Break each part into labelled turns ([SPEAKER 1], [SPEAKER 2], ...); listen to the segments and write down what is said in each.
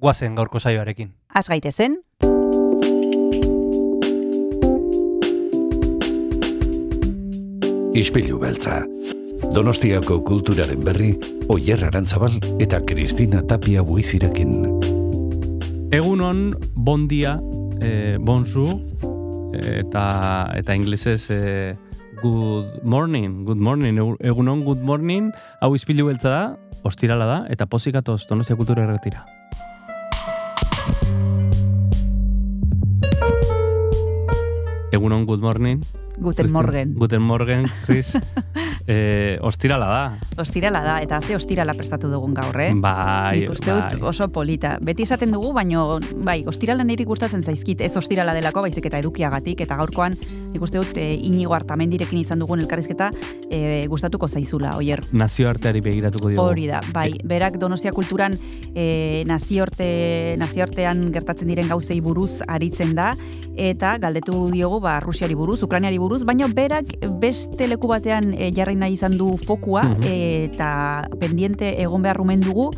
[SPEAKER 1] guazen gaurko saioarekin.
[SPEAKER 2] Az gaitezen,
[SPEAKER 3] Ispilu beltza. Donostiako kulturaren berri, Oyer Arantzabal eta Kristina Tapia buizirekin.
[SPEAKER 1] Egunon, bon dia, eh, bonzu, eta, eta inglesez eh, good morning, good morning, egu- egunon, good morning, hau izpilu beltza da, ostirala da, eta pozikatoz Donostia Kultura erretira. Egunon, good morning.
[SPEAKER 2] Guten
[SPEAKER 1] Kristin-
[SPEAKER 2] Morgen.
[SPEAKER 1] Guten Morgen, Chris. eh, ostirala da.
[SPEAKER 2] Ostirala da, eta ze ostirala prestatu dugun gaur, eh?
[SPEAKER 1] Bai,
[SPEAKER 2] Nik uste dut
[SPEAKER 1] bai.
[SPEAKER 2] oso polita. Beti esaten dugu, baino, bai, ostirala niri gustatzen zaizkit, ez ostirala delako, baizik eta edukiagatik, eta gaurkoan, nik uste dut, e, inigo hartamendirekin izan dugun elkarrizketa, e, gustatuko zaizula, oier.
[SPEAKER 1] Nazioarteari begiratuko diogu.
[SPEAKER 2] Hori da, bai, berak Donostia kulturan e, nazioarte, nazioartean gertatzen diren gauzei buruz aritzen da, eta galdetu diogu, ba, Rusiari buruz, Ukrainiari buruz, baina berak beste leku batean e, jarri nahi izan du fokua,
[SPEAKER 1] Mhm.
[SPEAKER 2] eta pendiente egon behar rumen dugu,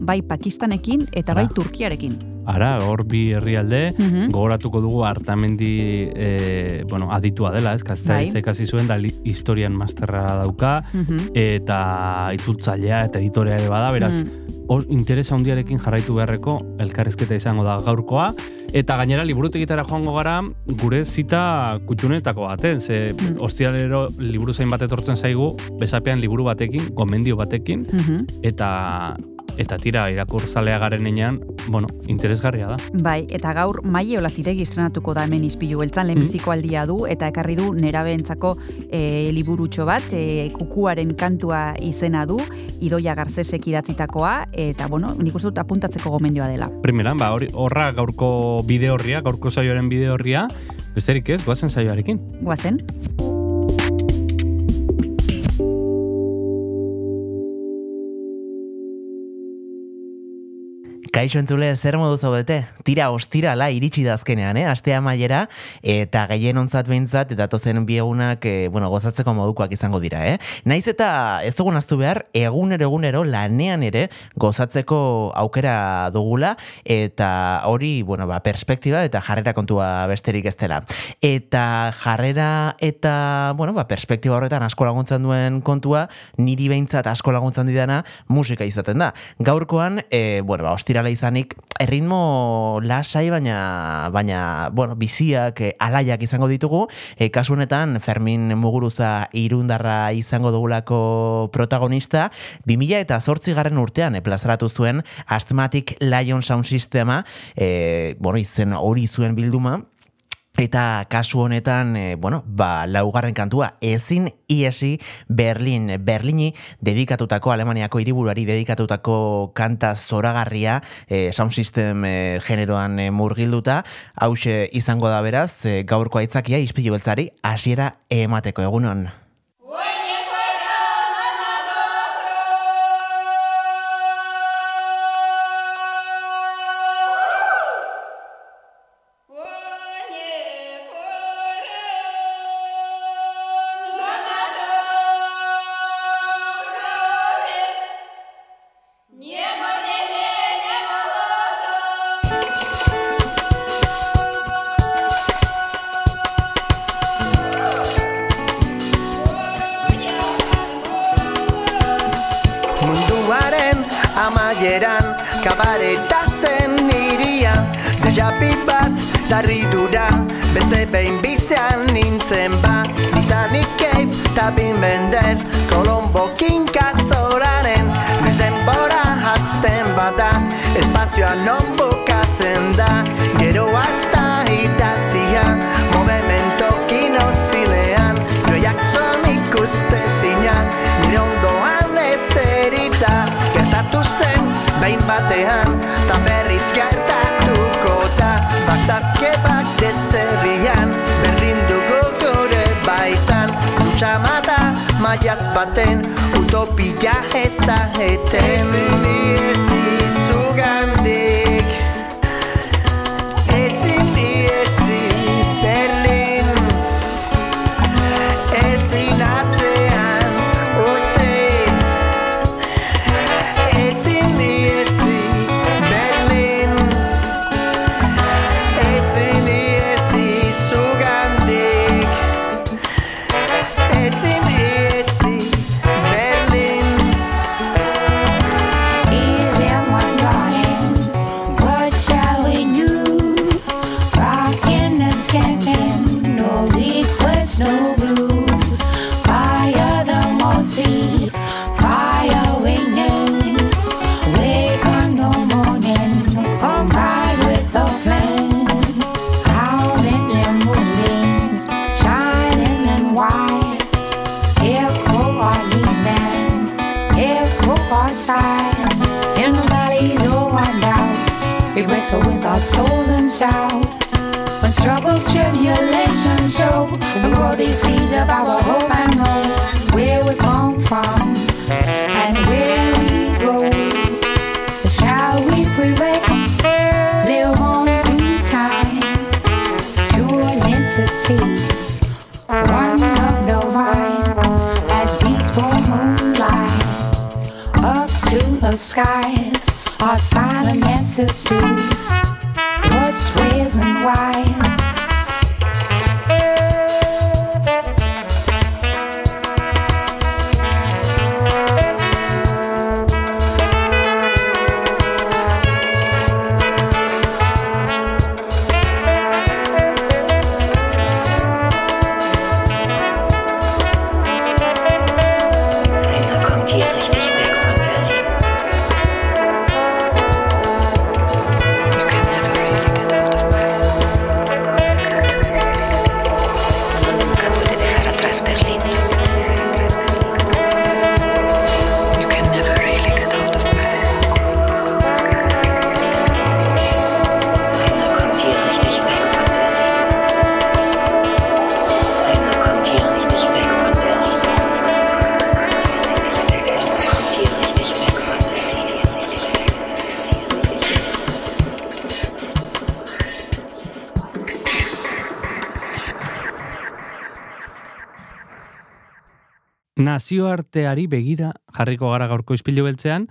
[SPEAKER 2] bai Pakistanekin eta bai
[SPEAKER 1] Ara.
[SPEAKER 2] Turkiarekin.
[SPEAKER 1] Ara, hor bi herrialde,
[SPEAKER 2] Mhm.
[SPEAKER 1] gogoratuko dugu hartamendi e, bueno, aditua dela, ez, kazetaritza
[SPEAKER 2] Bai.
[SPEAKER 1] ikasi zuen, da li, historian masterra dauka,
[SPEAKER 2] Mhm.
[SPEAKER 1] eta itzultzailea eta editorea ere bada, beraz,
[SPEAKER 2] Mhm.
[SPEAKER 1] hor interesa handiarekin jarraitu beharreko elkarrizketa izango da gaurkoa, eta gainera liburutegitara joango gara gure zita kutxunetako baten, ze
[SPEAKER 2] Mm.
[SPEAKER 1] ostialero liburu zain bat etortzen zaigu, besapean liburu batekin, gomendio batekin,
[SPEAKER 2] Mhm.
[SPEAKER 1] eta eta tira irakurzalea garen enean, bueno, interesgarria da.
[SPEAKER 2] Bai, eta gaur maile olaziregi estrenatuko da hemen izpilu beltzan,
[SPEAKER 1] Mm.
[SPEAKER 2] lehenbiziko aldia du, eta ekarri du nerabeentzako e, liburutxo bat, e, kukuaren kantua izena du, idoia garzesek idatzitakoa, eta bueno, nik uste dut apuntatzeko gomendioa dela.
[SPEAKER 1] Primeran, ba, horra gaurko bide horria, gaurko saioaren bide horria, besterik ez, goazen saioarekin.
[SPEAKER 2] Guazen?
[SPEAKER 4] Kaixo entzule, zer modu zaudete? Tira ostirala iritsi da azkenean, eh? Astea maiera, eta gehien ontzat behintzat, eta tozen biegunak, eh, bueno, gozatzeko modukoak izango dira, eh? Naiz eta ez dugun aztu behar, egunero egunero lanean ere gozatzeko aukera dugula, eta hori, bueno, ba, perspektiba eta jarrera kontua besterik ez dela. Eta jarrera eta, bueno, ba, perspektiba horretan asko laguntzen duen kontua, niri behintzat asko laguntzen didana musika izaten da. Gaurkoan, e, bueno, ba, ostirala izanik, erritmo lasai, baina, baina bueno, biziak, e, alaiak izango ditugu, e, kasu honetan Fermin Muguruza irundarra izango dugulako protagonista, 2000 eta garren urtean e, plazaratu zuen Asthmatic Lion Sound Sistema, e, bueno, izen hori zuen bilduma, Eta kasu honetan, e, bueno, ba, laugarren kantua, ezin iesi Berlin, Berlini dedikatutako, Alemaniako hiriburuari dedikatutako kanta zoragarria, e, sound system e, generoan e, murgilduta, hause izango da beraz, e, gaurko aitzakia izpilu beltzari, hasiera emateko egunon.
[SPEAKER 5] Nazioarteari begira jarriko gara gaurko ispilu beltzean,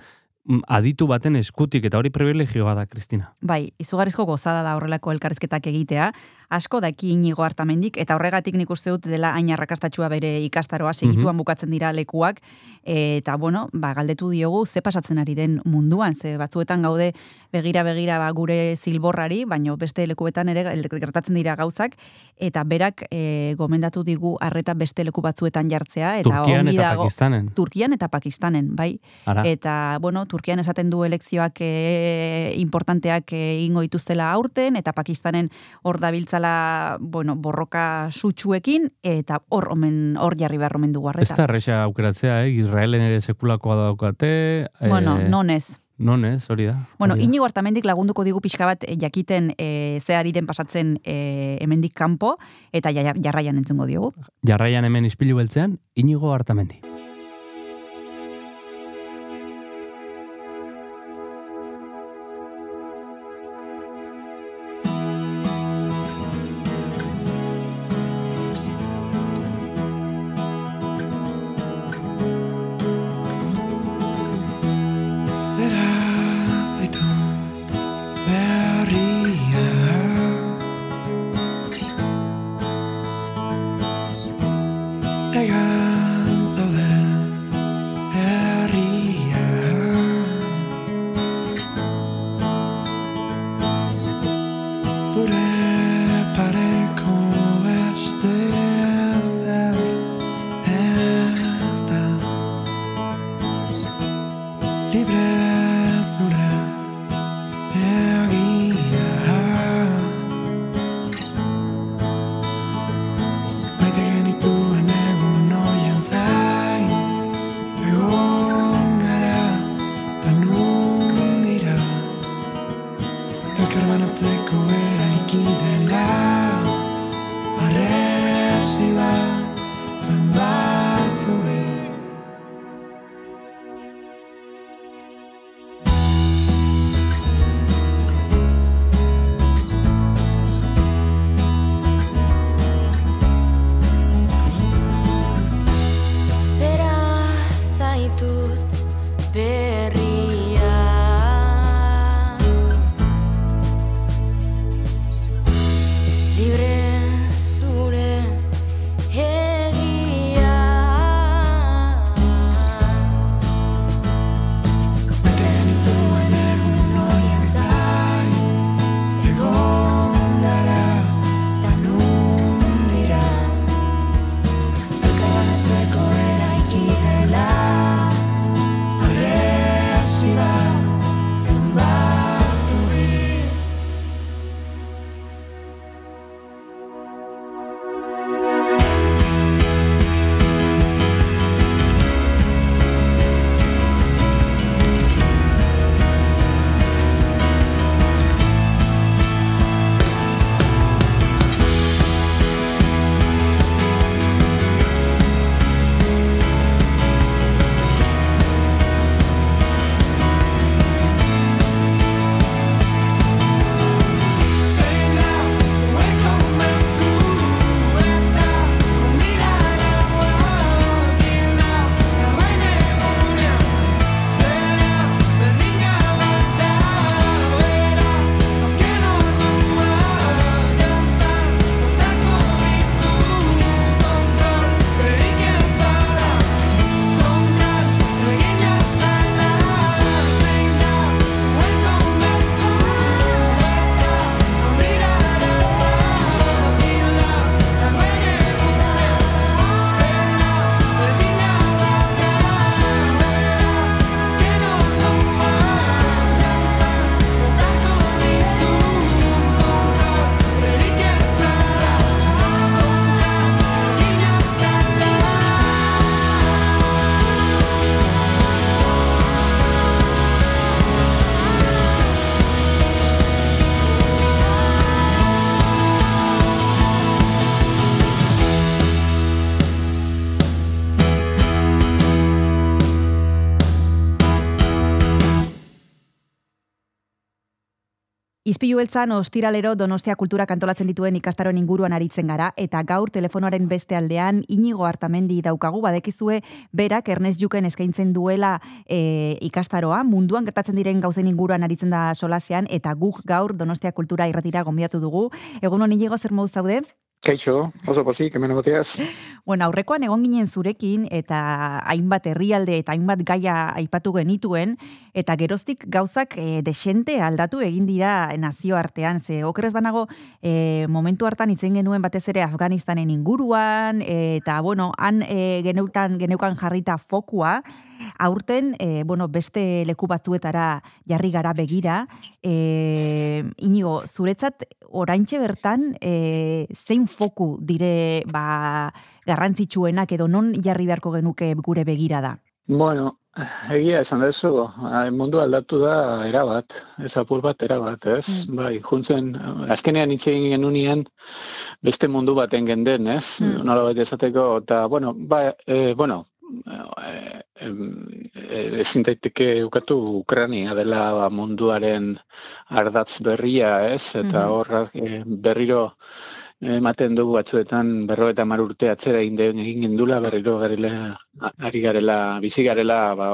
[SPEAKER 5] mm, aditu baten eskutik, eta hori privilegioa da, Kristina.
[SPEAKER 2] Bai, izugarrizko gozada da horrelako elkarrizketak egitea. Asko daki inigo hartamendik, eta horregatik nik uste dut dela aina rakastatxua bere ikastaroa, segituan bukatzen dira lekuak, eta bueno, ba, galdetu diogu ze pasatzen ari den munduan, ze batzuetan gaude begira-begira ba, gure zilborrari, baino beste lekuetan ere gertatzen dira gauzak, eta berak e, gomendatu digu arreta beste leku batzuetan jartzea, eta
[SPEAKER 5] Turkian eta
[SPEAKER 2] dago-
[SPEAKER 5] Pakistanen.
[SPEAKER 2] Turkian eta Pakistanen, bai.
[SPEAKER 5] Ara.
[SPEAKER 2] Eta, bueno, Turkian esaten du elekzioak e, importanteak e, ingo dituztela aurten, eta Pakistanen hor dabiltzala, bueno, borroka sutsuekin, eta hor omen, hor jarri behar omen dugu
[SPEAKER 5] Ez
[SPEAKER 2] arreta.
[SPEAKER 5] da erresa aukeratzea, eh? Israelen ere sekulakoa daukate.
[SPEAKER 2] Bueno,
[SPEAKER 5] eh,
[SPEAKER 2] non ez.
[SPEAKER 5] Non ez, hori da.
[SPEAKER 2] Bueno,
[SPEAKER 5] hori da.
[SPEAKER 2] inigo hartamendik lagunduko digu pixka bat eh, jakiten e, ze ari den pasatzen e, hemendik kanpo, eta ja- jarraian entzungo diogu.
[SPEAKER 5] Jarraian hemen ispilu beltzean, inigo hartamendi.
[SPEAKER 2] Beltzan ostiralero Donostia kultura kantolatzen dituen ikastaroen inguruan aritzen gara eta gaur telefonoaren beste aldean inigo hartamendi daukagu badekizue berak Ernest Juken eskaintzen duela e, ikastaroa munduan gertatzen diren gauzen inguruan aritzen da solasean eta guk gaur Donostia kultura irratira gonbidatu dugu. Egunon inigo zer zaude?
[SPEAKER 6] Kaixo, oso pozik, hemen egoteaz.
[SPEAKER 2] Bueno, aurrekoan egon ginen zurekin eta hainbat herrialde eta hainbat gaia aipatu genituen eta geroztik gauzak e, desente aldatu egin dira nazioartean. Ze okerez banago e, momentu hartan itzen genuen batez ere Afganistanen inguruan eta bueno, han e, geneutan geneukan jarrita fokua aurten e, bueno, beste leku batzuetara jarri gara begira. E, inigo, zuretzat oraintxe bertan e, zein foku dire ba, garrantzitsuenak edo non jarri beharko genuke gure begira da?
[SPEAKER 6] Bueno, egia esan dezu, mundu aldatu da erabat, ez apur bat erabat, ez?
[SPEAKER 2] Mm.
[SPEAKER 6] Bai, juntzen, azkenean hitz egin genunian beste mundu baten genden, ez?
[SPEAKER 2] Mm.
[SPEAKER 6] Nola bat esateko, eta, bueno, ba, e, bueno, eh, eh, ezin daiteke ukatu Ukrania dela ba, munduaren ardatz berria, ez? Eta
[SPEAKER 2] Mhm.
[SPEAKER 6] hor eh, berriro ematen dugu batzuetan berro eta mar urte atzera egin gendula berriro garela ari garela bizi garela ba,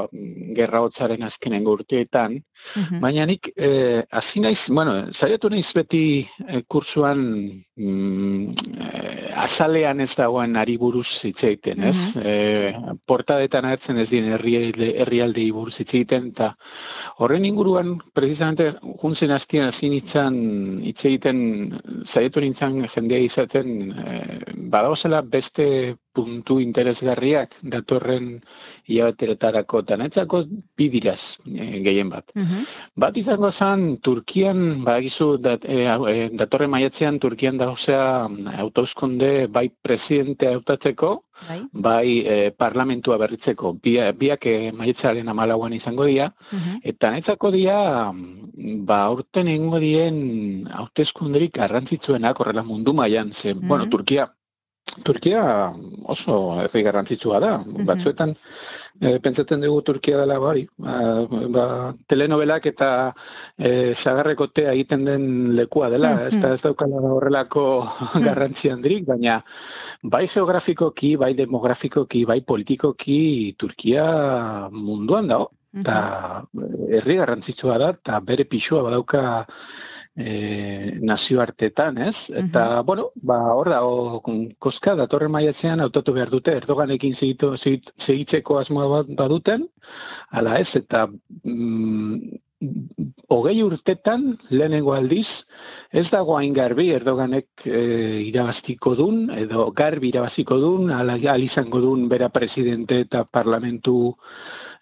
[SPEAKER 6] gerra hotzaren azkenengo urteetan
[SPEAKER 2] Mhm.
[SPEAKER 6] baina nik eh, hasi naiz bueno saiatu naiz beti eh, kursuan mm, eh, azalean ez dagoen ari buruz hitz egiten ez eh, portadetan agertzen ez diren herrialde herrialdei buruz hitz egiten eta horren inguruan precisamente juntzen hastian hasi nintzen hitz egiten saiatu nintzen jendea izaten eh, badauzela beste puntu interesgarriak datorren hilabeteretarako eta netzako bidiraz e, gehien bat.
[SPEAKER 2] Mhm.
[SPEAKER 6] Bat izango zen Turkian, badakizu dat, e, e, datorren maiatzean Turkian dauzea hauteskunde bai presidente hautatzeko,
[SPEAKER 2] Bai.
[SPEAKER 6] bai e, parlamentua berritzeko. Bia, biak e, maiatzaren amalauan izango dira,
[SPEAKER 2] Mhm.
[SPEAKER 6] Eta netzako dira, mm, ba, aurten egingo diren hauteskunderik garrantzitsuenak horrela mundu mailan zen.
[SPEAKER 2] Mhm.
[SPEAKER 6] Bueno, Turkia, Turkia oso herri garrantzitsua da.
[SPEAKER 2] Mhm.
[SPEAKER 6] Batzuetan e, pentsatzen dugu Turkia dela bari. Ba, ba, telenovelak eta e, zagarrekotea egiten den lekua dela.
[SPEAKER 2] Mhm.
[SPEAKER 6] Ez da ez daukala horrelako garrantzi handirik, baina bai geografikoki, bai demografikoki, bai politikoki Turkia munduan dago
[SPEAKER 2] Mhm.
[SPEAKER 6] eta herri garrantzitsua da eta bere pisua badauka e, nazioartetan, ez? Eta, bueno, ba, hor da, koska, datorren maiatzean autotu behar dute, Erdoganekin segitu, segitzeko asmoa bat baduten, ala ez, eta mm, hogei urtetan, lehenengo aldiz, ez dago hain garbi Erdoganek e, irabaztiko dun, edo garbi irabaziko dun, al izango dun bera presidente eta parlamentu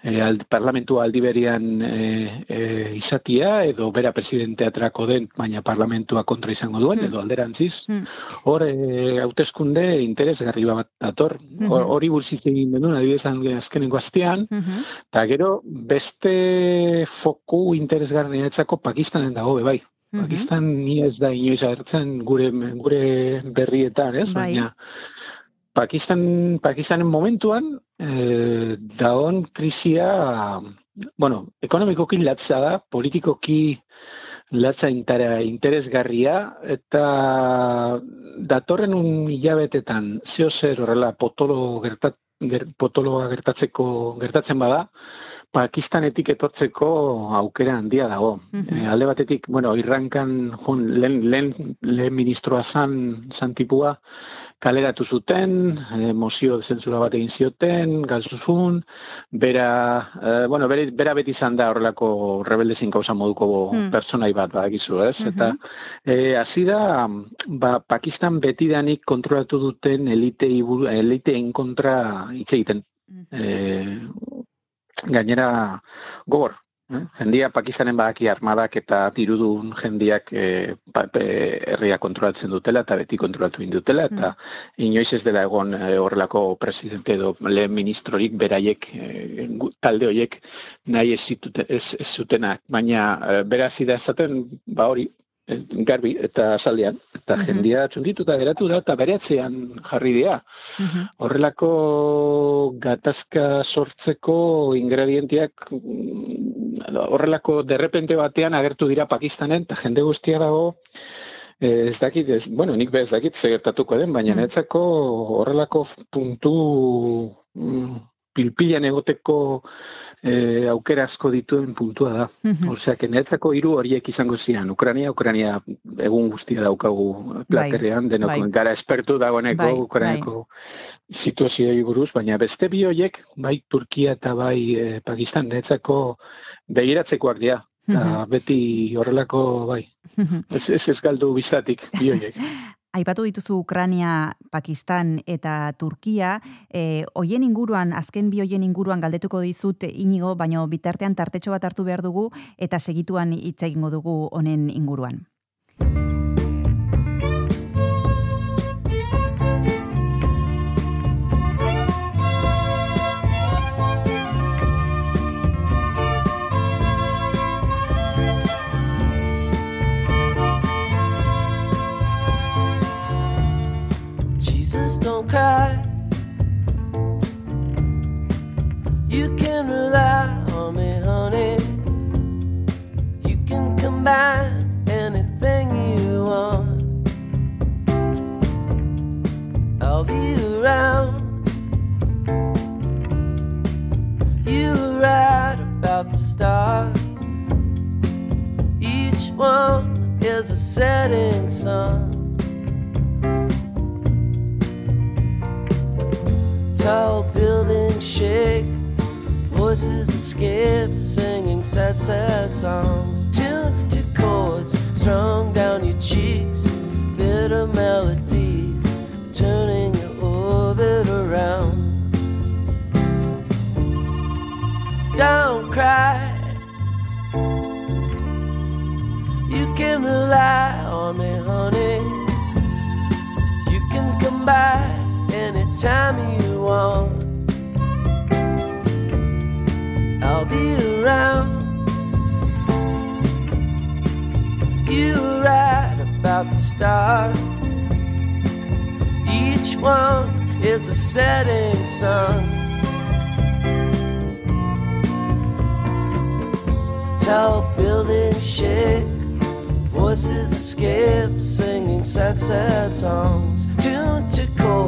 [SPEAKER 6] e, ald, parlamentu aldi berian e, e, izatia, edo bera presidente atrako den, baina parlamentua kontra izango duen,
[SPEAKER 2] Hmm.
[SPEAKER 6] edo alderantziz.
[SPEAKER 2] Hmm.
[SPEAKER 6] Hor, e, hauteskunde interesgarri bat dator. Hor-
[SPEAKER 2] Mhm.
[SPEAKER 6] Hori buruz egin genuen, adibidez azkenengo astean, eta gero beste foku interesgarriatzako Pakistanen dago, be bai.
[SPEAKER 2] Mhm.
[SPEAKER 6] Pakistan ni ez da inoiz agertzen gure gure berrietan, ez?
[SPEAKER 2] Bai.
[SPEAKER 6] Baina Pakistan Pakistanen momentuan eh, dagoen krisia bueno, ekonomikoki latza da, politikoki latza intara, interesgarria eta datorren un hilabetetan zeo zer horrela potolo gertat, ger, potoloa gertatzeko gertatzen bada, Pakistanetik etortzeko aukera handia dago.
[SPEAKER 2] Mhm.
[SPEAKER 6] Eh, alde batetik, bueno, irrankan jun, lehen, lehen, lehen ministroa zan, zan tipua, kaleratu zuten, eh, mozio zentzura bat egin zioten, galzuzun, bera, eh, bueno, bere, bera beti izan da horrelako rebeldezin kauza moduko
[SPEAKER 2] Hmm.
[SPEAKER 6] personai bat, badakizu, ez?
[SPEAKER 2] Mhm.
[SPEAKER 6] Eta eh, hasi da, ba, Pakistan betidanik kontrolatu duten elitei, eliteen kontra hitz egiten.
[SPEAKER 2] Mhm.
[SPEAKER 6] Gainera, gogor, Eh? Jendia Pakistanen badaki armadak eta dirudun jendiak eh, herria kontrolatzen dutela eta beti kontrolatu indutela eta inoiz ez dela egon eh, horrelako presidente edo lehen ministrorik beraiek eh, talde horiek nahi ez, zitute, ez, ez zutenak. Baina eh, bera hasi da esaten, ba hori, garbi eta azaldean. Eta jendia txundituta geratu da, eta bere atzean jarri dira. Horrelako gatazka sortzeko ingredientiak mm, horrelako derrepente batean agertu dira Pakistanen, eta jende guztia dago, eh, ez dakit, ez, bueno, nik be ez dakit zegertatuko den, baina netzako horrelako puntu mm, pilpilan egoteko eh, aukera asko dituen puntua da.
[SPEAKER 2] Mhm.
[SPEAKER 6] Osea, netzako hiru horiek izango zian. Ukrania, Ukrania egun guztia daukagu platerean, denok
[SPEAKER 2] bai.
[SPEAKER 6] gara espertu dagoeneko
[SPEAKER 2] Bai,
[SPEAKER 6] Ukrainako situazioei buruz, baina beste bi horiek, bai Turkia eta bai eh, Pakistan, netzako begiratzekoak dira. Eta beti horrelako, bai, ez, ez, ez galdu biztatik, bi horiek.
[SPEAKER 2] Aipatu dituzu Ukrania, Pakistan eta Turkia, e, hoien inguruan, azken bi hoien inguruan galdetuko dizut inigo, baino bitartean tartetxo bat hartu behar dugu eta segituan hitz egingo dugu honen inguruan.
[SPEAKER 7] Jesus, don't cry. You can rely on me, honey. You can combine anything you want. I'll be around. You were right about the stars. Each one is a setting sun. Tall buildings shake, voices escape, singing sad, sad songs. Tuned to chords strung down your cheeks, bitter melodies, turning your orbit around. Don't cry. You can rely on me, honey. You can come by anytime you I'll be around. You right about the stars. Each one is a setting sun. Tall buildings shake, voices escape, singing sad, sad songs. Tuned to chords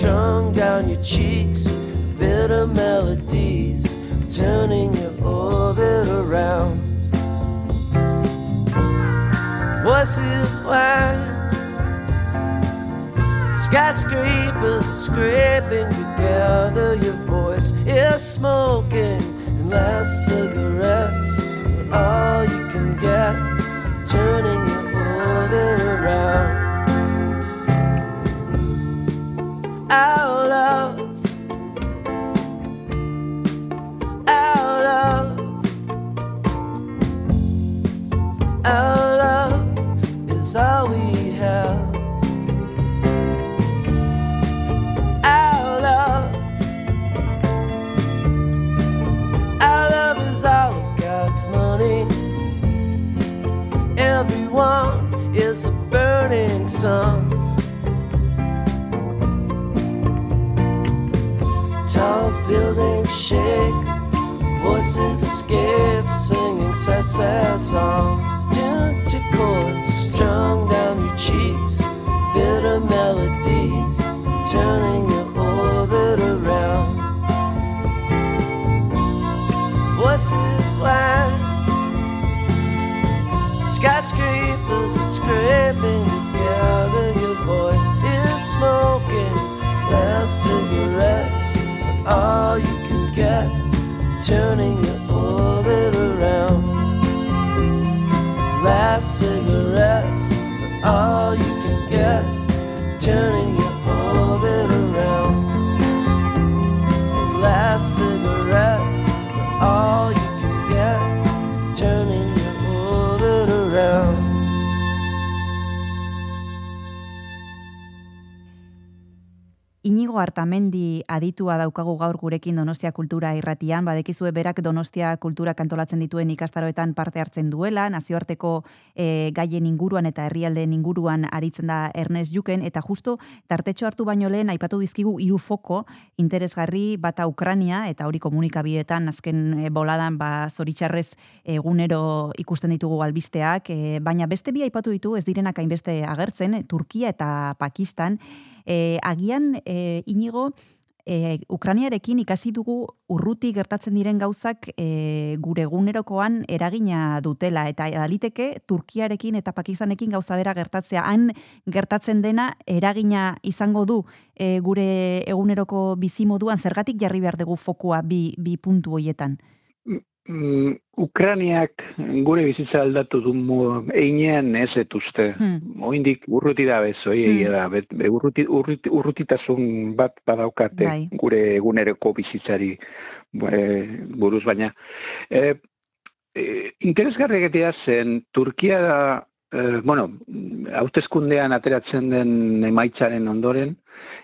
[SPEAKER 7] strung down your cheeks, bitter melodies, turning your orbit around. Voices whine, skyscrapers are scraping together. Your voice is smoking, and last cigarettes are all you can get, turning your orbit is all we have. Our love, our love is all of God's money. Everyone is a burning sun. Tall buildings shake, voices escape, singing sad, sad songs. Tuned to chords strung down your cheeks, bitter melodies, turning your orbit around. Voices whine, skyscrapers are scraping together. Your voice is smoking, last cigarettes are all you can get, turning your orbit around. Last cigarettes are all you can get, turning your orbit around. Last cigarettes are all
[SPEAKER 2] Artamendi aditua daukagu gaur gurekin Donostia Kultura irratian, badekizue berak Donostia Kultura kantolatzen dituen ikastaroetan parte hartzen duela, nazioarteko e, gaien inguruan eta herrialdeen inguruan aritzen da Ernest Juken, eta justo tartetxo hartu baino lehen aipatu dizkigu hiru foko interesgarri bata Ukrania, eta hori komunikabidetan azken e, boladan ba, zoritxarrez egunero ikusten ditugu albisteak, e, baina beste bi aipatu ditu ez direnak hainbeste agertzen, Turkia eta Pakistan, e, agian e, inigo e, Ukraniarekin ikasi dugu urruti gertatzen diren gauzak e, gure egunerokoan eragina dutela. Eta aliteke Turkiarekin eta Pakistanekin gauza bera gertatzea. Han gertatzen dena eragina izango du e, gure eguneroko bizimoduan. Zergatik jarri behar dugu fokua bi, bi puntu hoietan
[SPEAKER 6] Ukraniak gure bizitza aldatu du mo- einean ez etuzte.
[SPEAKER 2] Hmm.
[SPEAKER 6] Oindik urruti da bez, oi
[SPEAKER 2] Hmm.
[SPEAKER 6] da, bet, be, urruti, urruti, urrutitasun bat badaukate
[SPEAKER 2] Bai.
[SPEAKER 6] gure eguneroko bizitzari e, buruz baina. E, e, interesgarri egitea zen Turkia da, e, bueno, hauteskundean ateratzen den emaitzaren ondoren,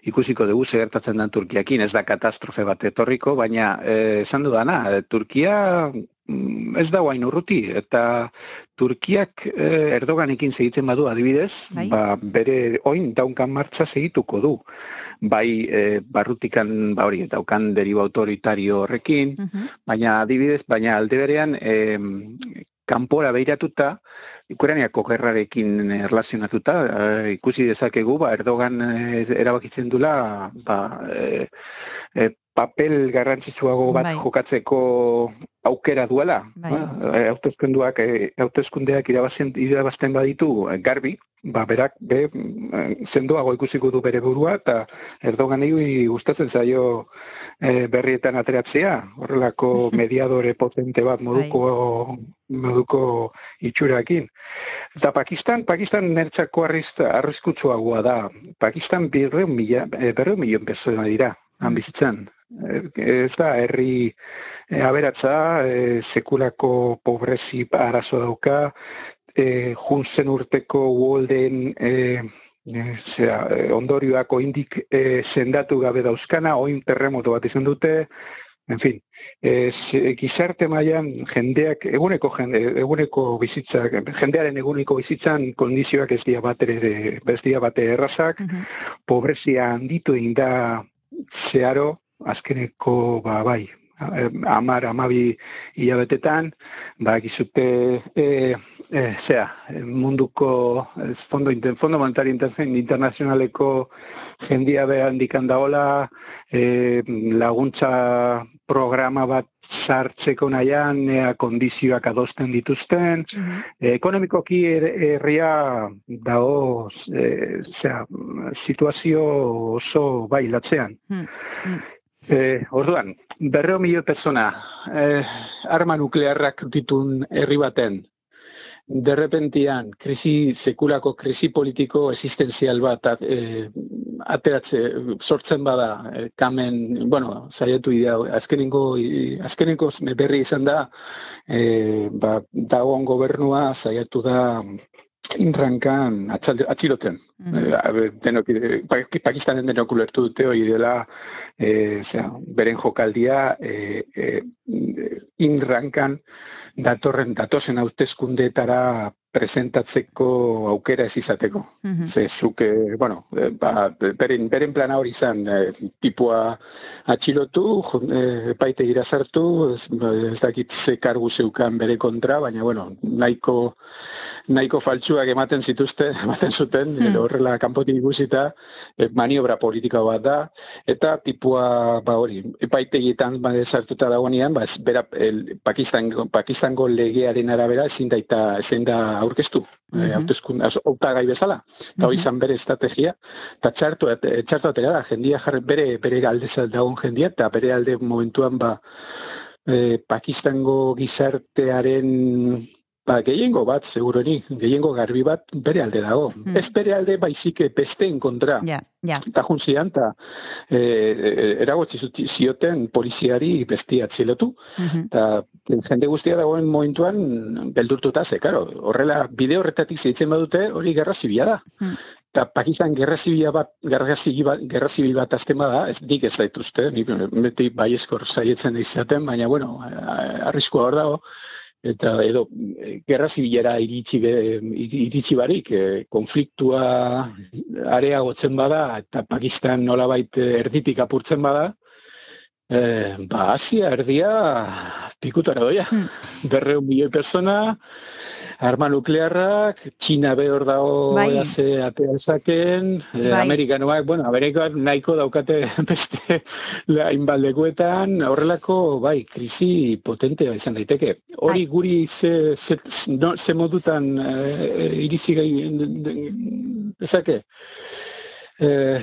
[SPEAKER 6] ikusiko dugu ze gertatzen den Turkiakin, ez da katastrofe bat etorriko, baina eh, esan dudana, eh, Turkia mm, ez da guain urruti, eta Turkiak eh, Erdoganekin segitzen badu adibidez,
[SPEAKER 2] Bai.
[SPEAKER 6] ba, bere oin daunkan martza segituko du. Bai eh, barrutikan ba hori daukan deriba autoritario horrekin,
[SPEAKER 2] Mhm.
[SPEAKER 6] baina adibidez, baina alde berean eh, kanpora beiratuta, Ukrainiako gerrarekin erlazionatuta, eh, ikusi dezakegu, ba, Erdogan eh, erabakitzen dula, ba, eh, eh, papel garrantzitsuago bat
[SPEAKER 2] Bai.
[SPEAKER 6] jokatzeko aukera duela.
[SPEAKER 2] Bai.
[SPEAKER 6] Eh, hauteskunduak, eh, irabazten, irabazten baditu eh, garbi, ba, berak be, sendoago ikusiko du bere burua, eta Erdoganei gustatzen zaio eh, berrietan ateratzea, horrelako mediadore potente bat moduko, moduko itxurakin. Eta Pakistan, Pakistan nertzako arriskutsuagoa da. Pakistan berreun mila, eh, berreun milion persona dira, han bizitzan. Eh, Ez da, herri eh, aberatza, eh, sekulako pobrezi arazo dauka, eh, junzen urteko uolden eh, zera, ondorioak oindik eh, sendatu gabe dauzkana, oin terremoto bat izan dute, en fin, ze- gizarte mailan jendeak, eguneko jende, eguneko bizitzak, jendearen eguneko bizitzan kondizioak ez dira bat ere, ez dira bate errazak,
[SPEAKER 2] Mhm.
[SPEAKER 6] pobrezia handitu egin da zeharo, azkeneko, ba, bai, amar, amabi hilabetetan, ba, gizute, e, e, zera, munduko ez, fondo, inter, fondo monetario inter, internazionaleko jendia behan dikan daola, e, laguntza programa bat sartzeko nahian, ea kondizioak adosten dituzten,
[SPEAKER 2] Mhm.
[SPEAKER 6] ekonomikoki her- herria dago, e, zera, situazio oso bai latzean.
[SPEAKER 2] Hmm, hmm.
[SPEAKER 6] Eh, orduan, berreo milioi persona, eh, arma nuklearrak ditun herri baten, derrepentian, krisi, sekulako krisi politiko existenzial bat at, eh, ateratze, sortzen bada, eh, kamen, bueno, saiatu idea, azkenengo, i- azkenengo berri izan da, eh, ba, dagoen gobernua saiatu da inrankan atxiloten.
[SPEAKER 2] Mhm.
[SPEAKER 6] Eh, denok, eh, Pa- Pakistanen denok ulertu dute hori dela eh, zera, beren jokaldia eh, eh, inrankan datorren datozen hauteskundeetara presentatzeko aukera ez izateko.
[SPEAKER 2] Mhm.
[SPEAKER 6] Ze, zuk, eh, bueno, eh, ba, beren, beren plana hori izan, eh, tipua atxilotu, eh, epaitegira sartu, ez, ez dakit ze kargu zeukan bere kontra, baina, bueno, nahiko, nahiko faltsuak ematen zituzte, ematen zuten,
[SPEAKER 2] Hmm.
[SPEAKER 6] Horrela kanpotik ikusita, eh, maniobra politika bat da, eta tipua, ba hori, epaitegietan ba, sartuta dagoenean, ba, bera, el, Pakistan, Pakistango legearen arabera ezin daita, ezin da aurkeztu. Hauteskunde, az- hautagai bezala. Eta hori
[SPEAKER 2] Mhm.
[SPEAKER 6] izan bere estrategia, eta txartu, et- txartu atera da, jendia jarri bere, bere alde dagoen jendia, eta bere alde momentuan ba, eh, Pakistango gizartearen ba, gehiengo bat, seguroni, gehiengo garbi bat bere alde dago.
[SPEAKER 2] Hmm.
[SPEAKER 6] Ez bere alde baizik besteen kontra.
[SPEAKER 2] Ja, ja.
[SPEAKER 6] Eta juntzian, eta e, eragotzi zuti- zioten poliziari bestia atzilotu.
[SPEAKER 2] Mhm.
[SPEAKER 6] Eta jende guztia dagoen momentuan beldurtuta, ze, karo, horrela bide horretatik zeitzen badute hori gerra zibia da.
[SPEAKER 2] Hmm.
[SPEAKER 6] eta Pakistan gerra zibila bat, gerra zibil bat, gerra zibil bat azten bada, ez nik ez daituzte, nik beti baieskor saietzen izaten, baina, bueno, arriskua hor dago, eta edo eh, gerra zibilera iritsi, be, iritsi barik, eh, konfliktua areagotzen bada, eta Pakistan nolabait eh, erditik apurtzen bada, eh, ba, Asia erdia pikutara doia.
[SPEAKER 2] Hmm.
[SPEAKER 6] Berreun milioi persona, arma nuklearrak, Txina behor dago
[SPEAKER 2] Bai.
[SPEAKER 6] bai. ze atea ezaken, eh,
[SPEAKER 2] Bai.
[SPEAKER 6] Amerikanoak, bueno, Amerikoak nahiko daukate beste hainbaldekuetan, horrelako, bai, krisi potentea izan daiteke. Hori
[SPEAKER 2] Ai.
[SPEAKER 6] guri ze, ze, no, ze modutan eh, irizi gai ezake? Eh,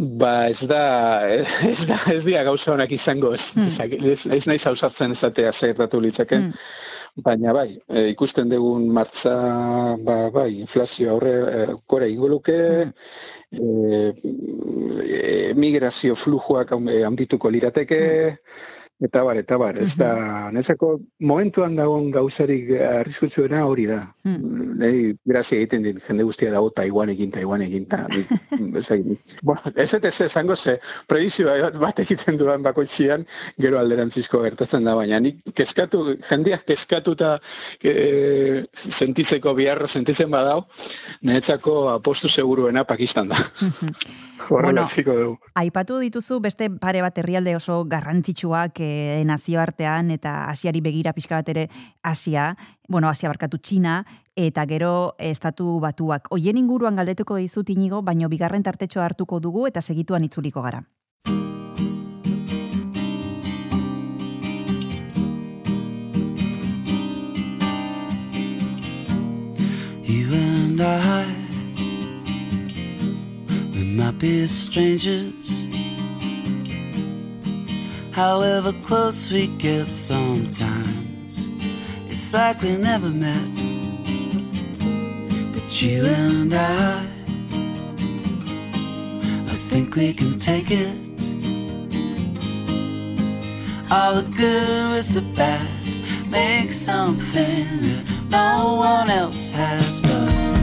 [SPEAKER 6] Ba, ez da, ez da, ez dira gauza honak izango, ez,
[SPEAKER 2] Hmm.
[SPEAKER 6] ez, ez, ez naiz ausartzen ezatea zertatu litzaken.
[SPEAKER 2] Hmm.
[SPEAKER 6] Baina bai, e, ikusten dugun martza, ba, bai, inflazio aurre e, gora ingo luke, e, e, migrazio e, handituko lirateke, eta bar, eta bar, ez da, netzako momentuan dagoen gauzarik arriskutsuena hori da.
[SPEAKER 2] Hmm.
[SPEAKER 6] Nei, grazia egiten dit, jende guztia dago Taiwan egin, Taiwan egin, dakit. bueno, ez ez esango ze, predizio bat, egiten dudan bakoitzian, gero alderantzizko gertatzen da, baina nik kezkatu, jendeak kezkatuta e, sentitzeko biharra sentitzen badau, niretzako apostu seguruena Pakistan da. Horrela
[SPEAKER 2] Bueno. Aipatu dituzu beste pare bat herrialde oso garrantzitsuak eh, nazioartean eta Asiari begira pixka bat ere Asia, bueno, Asia barkatu Txina, eta gero estatu batuak. Hoien inguruan galdetuko dizut inigo, baino bigarren tartetxo hartuko dugu eta segituan itzuliko gara.
[SPEAKER 8] You and I, be strangers. However close we get sometimes, it's like we never met. But you and I, I think we can take it. All the good with the bad, make something that no one else has but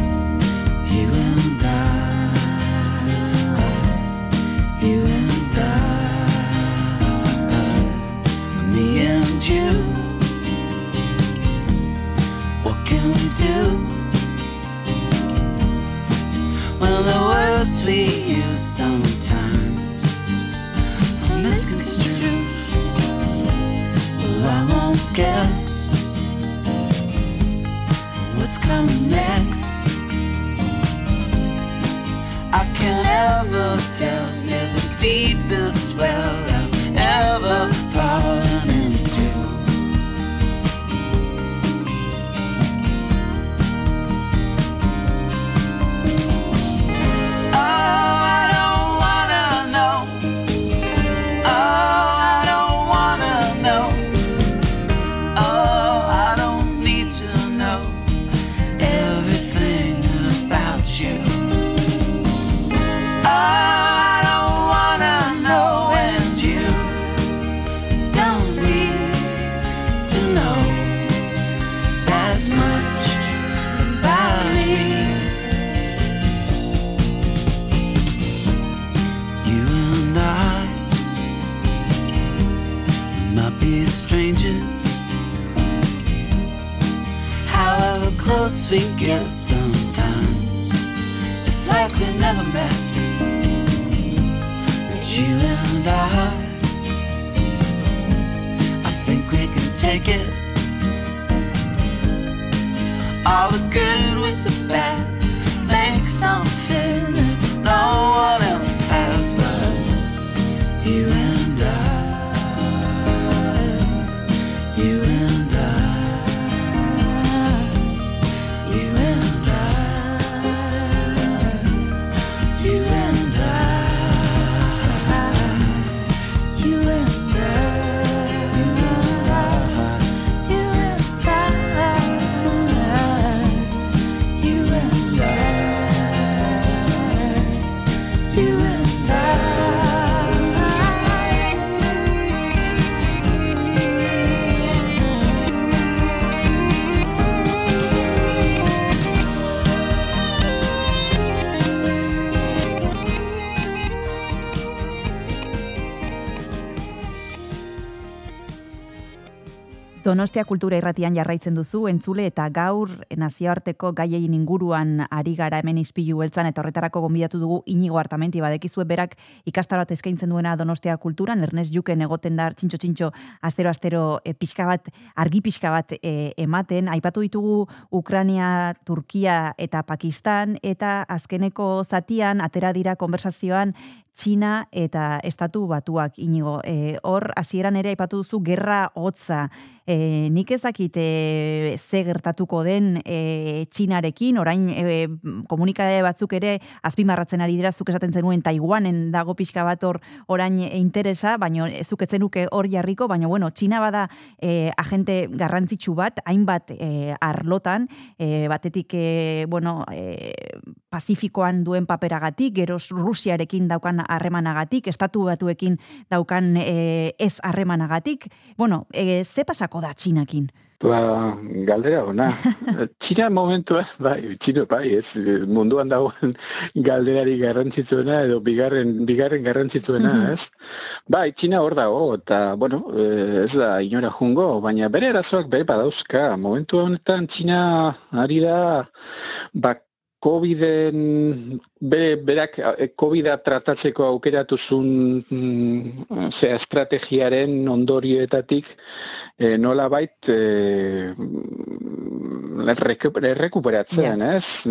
[SPEAKER 8] you. What can we do? Well, the words we use sometimes are misconstrued. Well, I won't guess what's coming next. I can't ever tell you the deepest well I've ever good with the bad,
[SPEAKER 2] Donostia kultura irratian jarraitzen duzu, entzule eta gaur nazioarteko gaiein inguruan ari gara hemen izpilu beltzan, eta horretarako gonbidatu dugu inigo hartamenti, badekizue berak ikastaroat eskaintzen duena Donostia kulturan, Ernest Juken egoten da txintxo-txintxo astero-astero e, pixka bat, argi pixka bat e, ematen, aipatu ditugu Ukrania, Turkia eta Pakistan, eta azkeneko zatian, atera dira konversazioan, Txina eta estatu batuak inigo. E, hor, hasieran ere aipatu duzu gerra hotza. E, nik ezakit e, ze gertatuko den e, Txinarekin, orain e, komunikade batzuk ere azpimarratzen ari dira zuk esaten zenuen Taiwanen dago pixka bat hor orain interesa, baina zuk ez zenuke hor jarriko, baina bueno, Txina bada e, agente garrantzitsu bat, hainbat e, arlotan, e, batetik e, bueno, e, Pazifikoan duen paperagatik, gero Rusiarekin daukan harremanagatik, estatu batuekin daukan e, ez harremanagatik. Bueno, e, ze pasako da Txinakin?
[SPEAKER 6] Ba, galdera ona. Txina momentua, bai, txino, bai, ez munduan dagoen galderari garrantzitsuena edo bigarren, bigarren garrantzitsuena, ez? Bai, Txina hor dago, eta, bueno, eh, ez da inora jungo, baina bere arazoak bere badauzka. Momentu honetan Txina ari da, ba, Coviden, bere, berak eh, Covida tratatzeko aukeratu zuen mm, zera, estrategiaren ondorioetatik eh, nola bait eh, errekuperatzen, ez?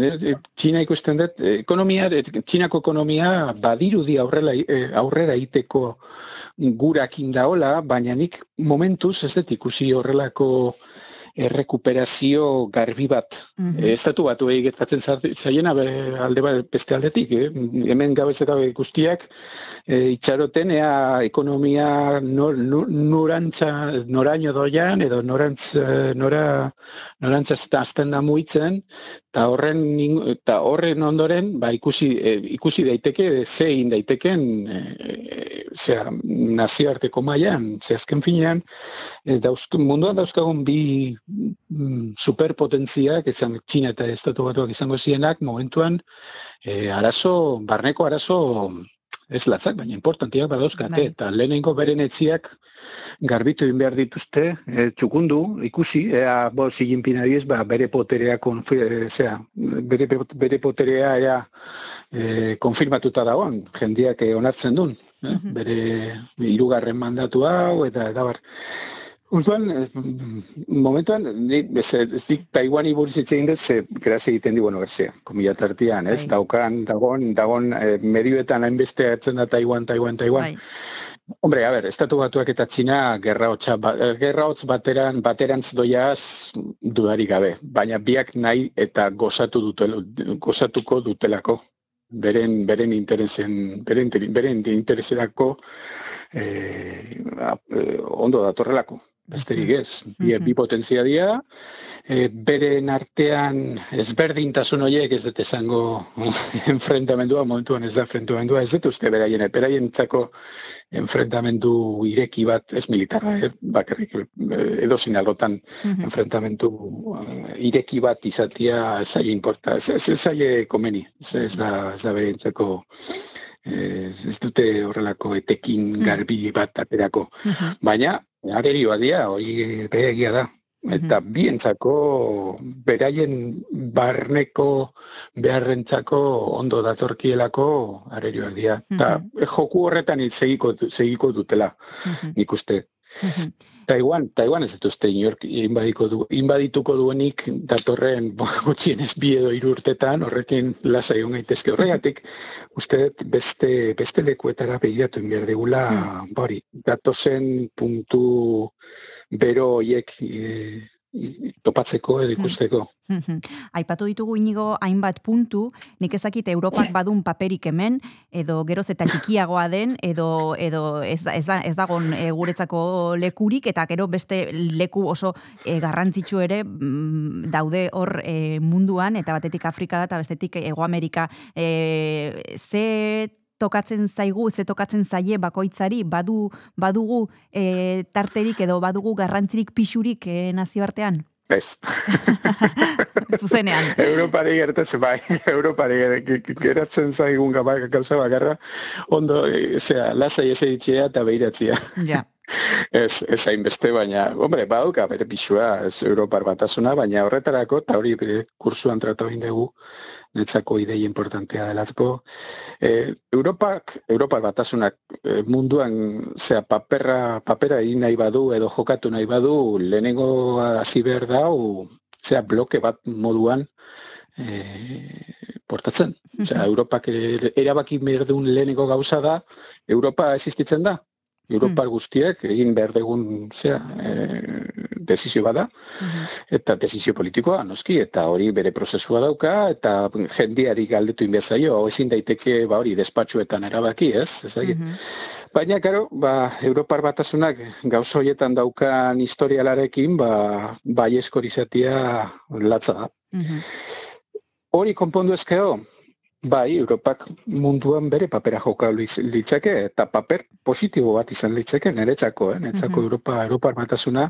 [SPEAKER 6] Txina ikusten dut, ekonomia, Txinako ekonomia badirudi aurrera, eh, aurrera iteko gurakin daola, baina nik momentuz ez dut ikusi horrelako errekuperazio garbi bat.
[SPEAKER 2] Mhm.
[SPEAKER 6] Eh, Estatu batu egitatzen zaiena alde bat beste aldetik, eh? hemen gabez gabe guztiak eh, itxaroten ea ekonomia nor, nor, norantza, noraino doian edo norantz, eh, nora, norantza azten da muitzen, eta horren eta horren ondoren ba, ikusi, eh, ikusi daiteke ze egin daiteken eh, zera, nazioarteko mailan, ze azken finean, eh, dauzk, munduan dauzkagun bi mm, superpotentziak, izan Txina eta Estatu Batuak izango zienak, momentuan eh, arazo, barneko arazo ez latzak, baina importantiak badauzkate,
[SPEAKER 2] Bai.
[SPEAKER 6] eta lehenengo beren etziak garbitu egin behar dituzte, e, txukundu, ikusi, ea, bo, Xi Jinping adiez, ba, bere poterea, konfi, e, zera, bere, bere poterea ea, e, konfirmatuta dagoen, jendiak e, onartzen duen, eh? Bere hirugarren mandatu hau, eta, eta bar. Urduan, eh, momentuan, ni, ez, ez dik Taiwani buruz hitz egin dut, ze grazia egiten di, bueno, grazia, komila tartian, ez,
[SPEAKER 2] Bai.
[SPEAKER 6] daukan, dagon, dagon, eh, medioetan hainbeste hartzen da Taiwan, Taiwan, Taiwan.
[SPEAKER 2] Bai.
[SPEAKER 6] Hombre, a ber, Estatu Batuak eta Txina gerra hotza, ba, eh, gerra hotz bateran, baterantz doiaz dudarik gabe, baina biak nahi eta gozatu dutel, gozatuko dutelako beren beren interesen beren, beren intereserako eh, eh, ondo datorrelako besterik ez bi, bi potentzia dira eh, beren artean ezberdintasun horiek ez dut esango enfrentamendua momentuan ez da enfrentamendua ez dut uste beraien beraientzako enfrentamendu ireki bat ez militarra eh, bakarrik eh, edozein alrotan
[SPEAKER 2] Mhm.
[SPEAKER 6] enfrentamentu eh, ireki bat izatea ez zaie importa, ez, ez, komeni, ez, ez da, ez da berentzako eh, ez, ez dute horrelako etekin garbi bat aterako.
[SPEAKER 2] Mhm.
[SPEAKER 6] Baina, arerioa dira, hori behegia da. Eta bientzako beraien barneko beharrentzako ondo datorkielako arerioak dira. Eta joku horretan segiko, segiko dutela, nik uste. Taiwan, Taiwan ez dut uste inork inbadiko du, inbadituko duenik datorren gutxienez bi edo hiru urtetan, horrekin lasa egon gaitezke. Horregatik, uste beste, beste lekuetara begiratu behar degula, bori, datozen puntu bero hiek e, topatzeko edo ikusteko.
[SPEAKER 2] Mhm. Aipatu ditugu inigo hainbat puntu, nik ezakit Europak badun paperik hemen, edo geroz eta txikiagoa den, edo, edo ez, ez, da, ez dagon e, guretzako lekurik, eta gero beste leku oso e, garrantzitsu ere mm, daude hor e, munduan, eta batetik Afrika da, eta bestetik Ego Amerika. E, ze tokatzen zaigu, ze tokatzen zaie bakoitzari, badu, badugu e, tarterik edo badugu garrantzirik pixurik e, nazioartean?
[SPEAKER 6] Ez.
[SPEAKER 2] Zuzenean.
[SPEAKER 6] Europari gertatzen bai, Europari ger- geratzen zaigun gaba- gauza bakarra, ondo, zera, lasai ez egitea eta behiratzea.
[SPEAKER 2] Ja.
[SPEAKER 6] ez, ez hainbeste, baina, hombre, badauka bere pixua, ez Europar batasuna, baina horretarako, eta hori kursuan tratatu egin dugu, netzako idei importantea delazko. E, Europak, Europar batasunak e, munduan, zera, paperra, papera egin nahi badu, edo jokatu nahi badu, lehenengo hasi behar da, u, zera, bloke bat moduan, e, portatzen. Osea, Europak erabaki behar duen lehenengo gauza da, Europa existitzen da. Europar guztiek egin behar dugun zea, e, desizio bada, eta desizio politikoa, noski, eta hori bere prozesua dauka, eta jendiari galdetu inbezaio, hau ezin daiteke, ba hori, despatxuetan erabaki, ez? Ez dakit. Baina, karo, ba, Europar batasunak gauza horietan daukan historialarekin, ba, bai izatea latza da. Hori konpondu ezkeo, bai, Europak munduan bere papera joka litzake, eta paper positibo bat izan litzake, niretzako, eh? niretzako
[SPEAKER 9] Mhm.
[SPEAKER 6] Europa, Europar batasuna,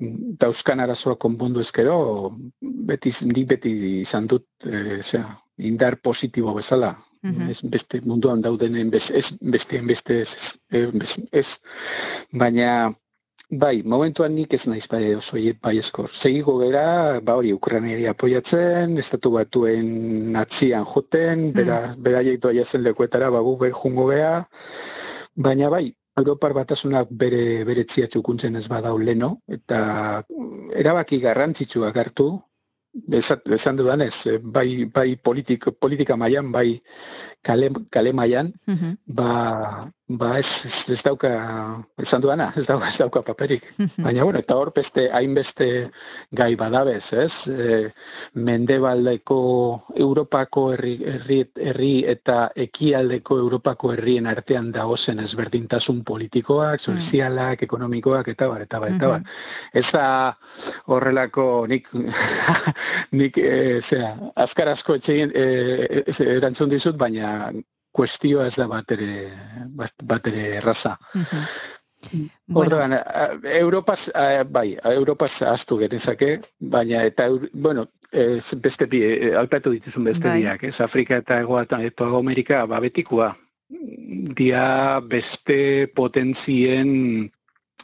[SPEAKER 6] mm, dauzkan arazoa konpondu ezkero, beti, nik beti izan dut, e, zera, indar positibo bezala,
[SPEAKER 9] Mhm.
[SPEAKER 6] ez beste munduan daudenen bez, ez besteen beste ez, ez, eh, ez, baina bai, momentuan nik ez naiz bai oso bai eskor. Segigo gera, ba hori, Ukrainari apoiatzen, estatu batuen atzian joten, bera, beraiek doa jazen lekuetara, ba gu be- jungo gea, baina bai, Europar batasunak bere bere txiatxukuntzen ez badau leno, eta mm, erabaki garrantzitsuak hartu, esan dudanez, bai, bai politik, politika mailan bai kale, kale mailan, ba, ba ez, ez, ez dauka, esan dudana, ez dauka, ez dauka paperik. Baina, bueno, eta hor beste, hainbeste gai badabez, ez? E, mendebaldeko Europako herri, herri, herri eta ekialdeko Europako herrien artean dagozen ezberdintasun politikoak, sozialak, ekonomikoak, eta bar, eta bar, eta bar. Ez da horrelako nik, nik e, zera, azkar asko etxegin, e, e, erantzun dizut, baina kuestioa ez da batere, batere erraza. Orduan, a- Europaz, a, bai, Europaz astu genezake, baina eta, bueno, ez beste bi, eh, aipatu dituzun beste
[SPEAKER 9] Bai.
[SPEAKER 6] biak, ez Afrika eta Ego eta Ego Amerika, ba, betikoa. Dia beste potentzien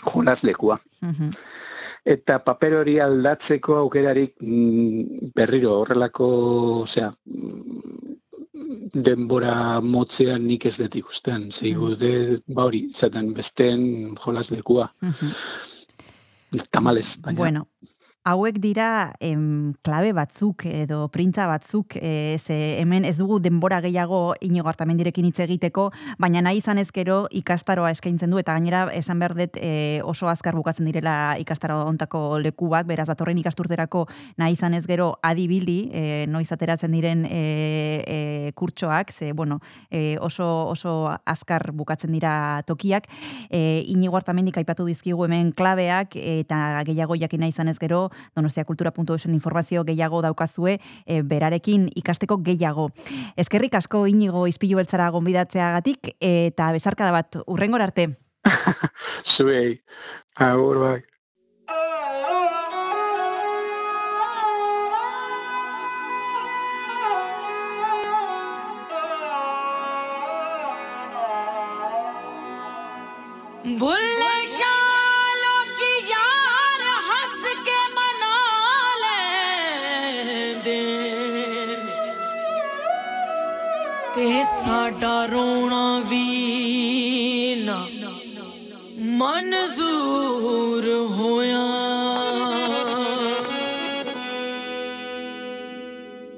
[SPEAKER 6] jolaslekua. Eta paper hori aldatzeko aukerarik mm, berriro horrelako, osea, denbora motzean nik ez dut ikusten. Zeigu de, ba hori, zaten besteen jolaslekua. Tamales, baina.
[SPEAKER 2] Bueno, hauek dira em, klabe batzuk edo printza batzuk, e, ze hemen ez dugu denbora gehiago inigo hartamendirekin hitz egiteko, baina nahi izan ezkero ikastaroa eskaintzen du, eta gainera esan behar dut e, oso azkar bukatzen direla ikastaro ontako lekuak, beraz datorren ikasturterako nahi izan ez gero adibili, e, noiz ateratzen diren e, e, kurtsoak, ze, bueno, e, oso, oso azkar bukatzen dira tokiak, e, inigo hartamendik aipatu dizkigu hemen klabeak, eta gehiago jakin nahi izan ez gero, donostiakultura.eusen informazio gehiago daukazue e, berarekin ikasteko gehiago. Eskerrik asko inigo izpilu beltzara gonbidatzeagatik eta bezarkada bat urrengor arte.
[SPEAKER 6] Zuei, agur bai.
[SPEAKER 10] Bully! साडा रोना भी ना मंजूर होया।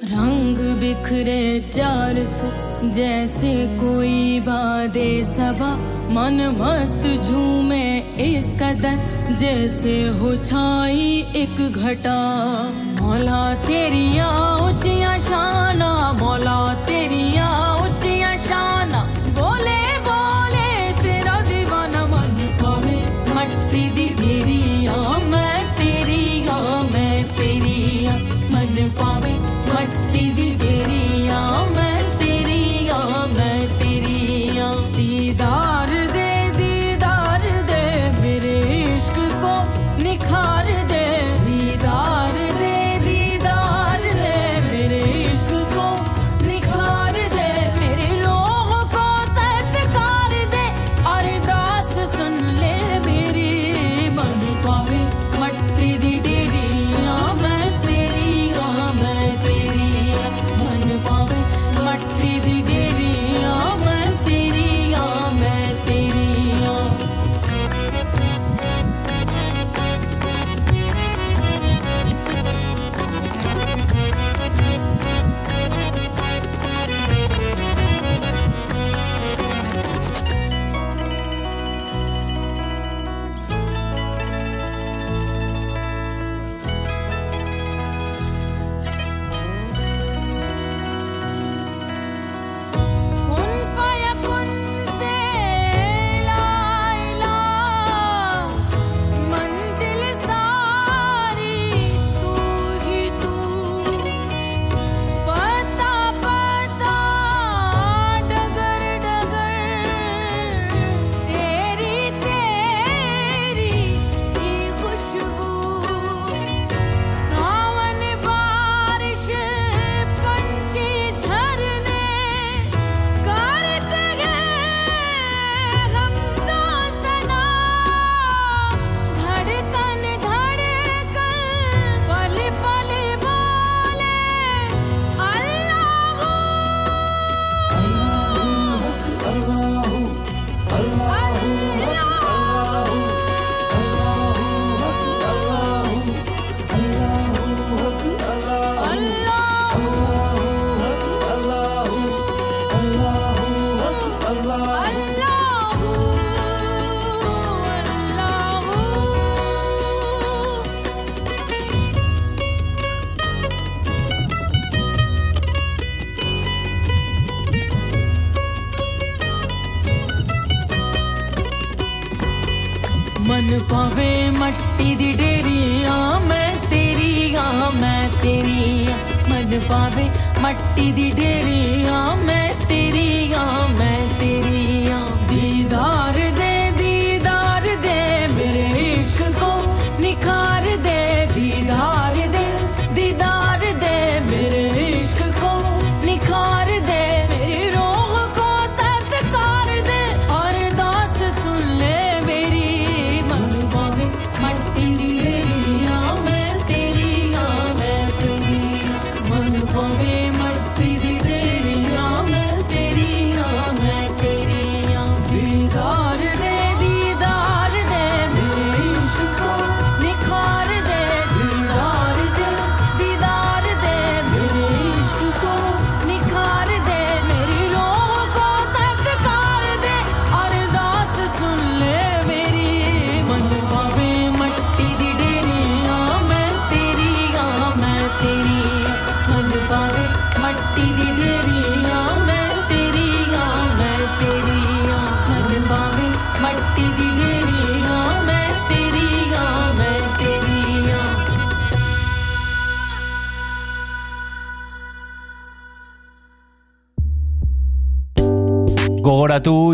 [SPEAKER 10] रंग बिखरे चार सौ जैसे कोई बादे सबा। मन मस्त झूमे इस कदर जैसे हो छाई एक घटा। मौला तेरिया ऊंचिया शाना मौला तेरिया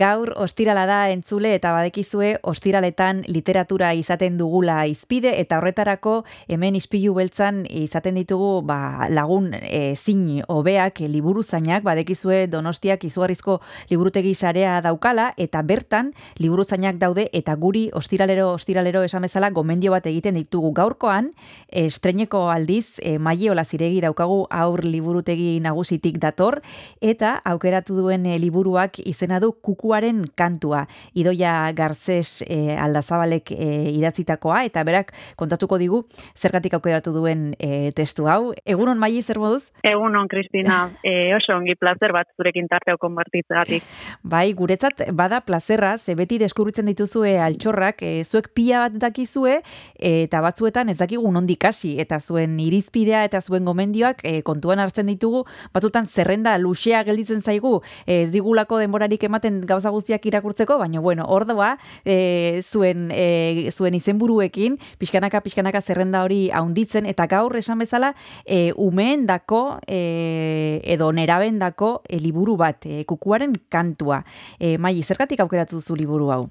[SPEAKER 2] Gaur ostirala da entzule eta badekizue ostiraletan literatura izaten dugula izpide eta horretarako hemen ispilu beltzan izaten ditugu ba, lagun e, zin hobeak liburu zainak. Badekizue donostiak izugarrizko liburutegi sarea daukala eta bertan liburu zainak daude eta guri ostiralero ostiralero esan bezala gomendio bat egiten ditugu. Gaurkoan estreineko aldiz e, maile ziregi daukagu aur liburutegi nagusitik dator eta aukeratu duen e, liburuak izena du kukuaren kantua. Idoia Garzes e, aldazabalek e, idatzitakoa, eta berak kontatuko digu zergatik aukeratu duen e, testu hau. Egunon maili zer moduz?
[SPEAKER 11] Egunon, Kristina, e, oso ongi plazer bat zurekin tarteo konbartitzegatik.
[SPEAKER 2] Bai, guretzat bada plazerra, ze beti deskubritzen dituzue altxorrak, e, zuek pila bat dakizue, eta batzuetan ez dakigu nondik hasi eta zuen irizpidea eta zuen gomendioak e, kontuan hartzen ditugu, batzutan zerrenda luxea gelditzen zaigu, ez digulako denborarik ematen gauza guztiak irakurtzeko, baina bueno, ordoa e, zuen e, zuen izenburuekin pixkanaka pixkanaka zerrenda hori haunditzen eta gaur esan bezala e, umeendako e, edo nerabendako e, liburu bat, e, kukuaren kantua. E, mai, zergatik aukeratu duzu liburu hau?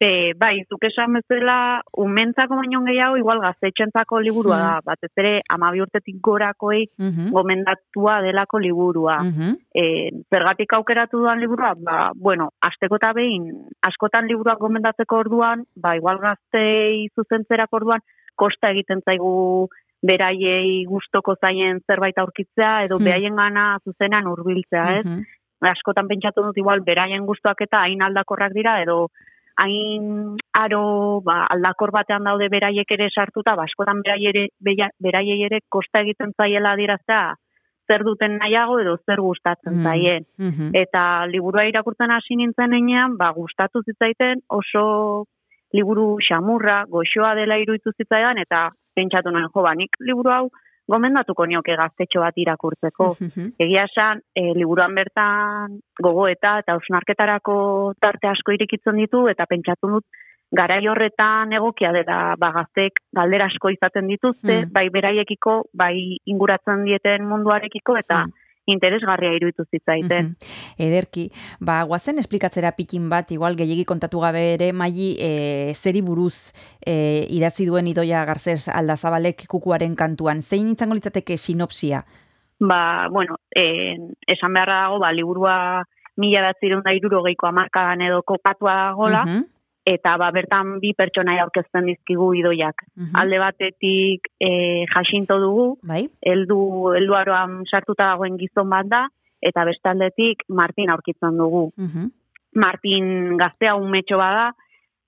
[SPEAKER 11] E, bai, zuk esan bezala, umentzako baino gehiago, igual gaztetxentzako liburua
[SPEAKER 2] Mm.
[SPEAKER 11] da, batez ere, amabi urtetik gorakoi
[SPEAKER 2] Mhm.
[SPEAKER 11] gomendatua delako liburua.
[SPEAKER 2] Mhm.
[SPEAKER 11] E, zergatik aukeratu duan liburua, ba, bueno, asteko eta behin, askotan liburuak gomendatzeko orduan, ba, igual gaztei zuzentzerako orduan, kosta egiten zaigu beraiei gustoko zaien zerbait aurkitzea, edo
[SPEAKER 2] Hmm.
[SPEAKER 11] beraien gana zuzenan hurbiltzea, ez?
[SPEAKER 2] Mhm.
[SPEAKER 11] askotan pentsatu dut igual beraien gustuak eta hain aldakorrak dira edo hain aro ba, aldakor batean daude beraiek ere sartuta, ba, askotan beraiei ere, beraiei ere kosta egiten zaiela adiraztea zer duten nahiago edo zer gustatzen
[SPEAKER 2] Mm.
[SPEAKER 11] zaien.
[SPEAKER 2] Mhm.
[SPEAKER 11] Eta liburua irakurtzen hasi nintzen enean, ba, gustatu zitzaiten oso liburu xamurra, goxoa dela iruditu zitzaidan, eta pentsatu nuen, jo, ba, nik liburu hau gomendatuko nioke gaztetxo bat irakurtzeko.
[SPEAKER 2] Mhm.
[SPEAKER 11] Egia esan, e, liburuan bertan gogoeta eta ausnarketarako tarte asko irikitzen ditu, eta pentsatu dut, garai horretan egokia dela ba, gaztek galdera asko izaten dituzte,
[SPEAKER 2] Mm.
[SPEAKER 11] bai beraiekiko, bai inguratzen dieten munduarekiko, eta
[SPEAKER 2] Mm.
[SPEAKER 11] Interesgarria iruditu zitzaiten.
[SPEAKER 2] Mhm. Ederki, ba, guazen esplikatzera pikin bat, igual gehiegi kontatu gabe ere, maili e, zeri buruz e, idatzi duen idoia garzez aldazabalek kukuaren kantuan. Zein izango litzateke sinopsia?
[SPEAKER 11] Ba, bueno, eh, esan beharra dago, ba, liburua mila datzireun da irurogeiko amarkadan edo kokatua dagola,
[SPEAKER 2] Mhm,
[SPEAKER 11] eta ba, bertan bi pertsonai aurkezten dizkigu idoiak.
[SPEAKER 2] mhm.
[SPEAKER 11] Alde batetik e, jasinto dugu,
[SPEAKER 2] Bai?
[SPEAKER 11] heldu helduaroan sartuta dagoen gizon bat da, eta bestaldetik Martin aurkitzen dugu.
[SPEAKER 2] Mhm.
[SPEAKER 11] Martin gaztea umetxo bada,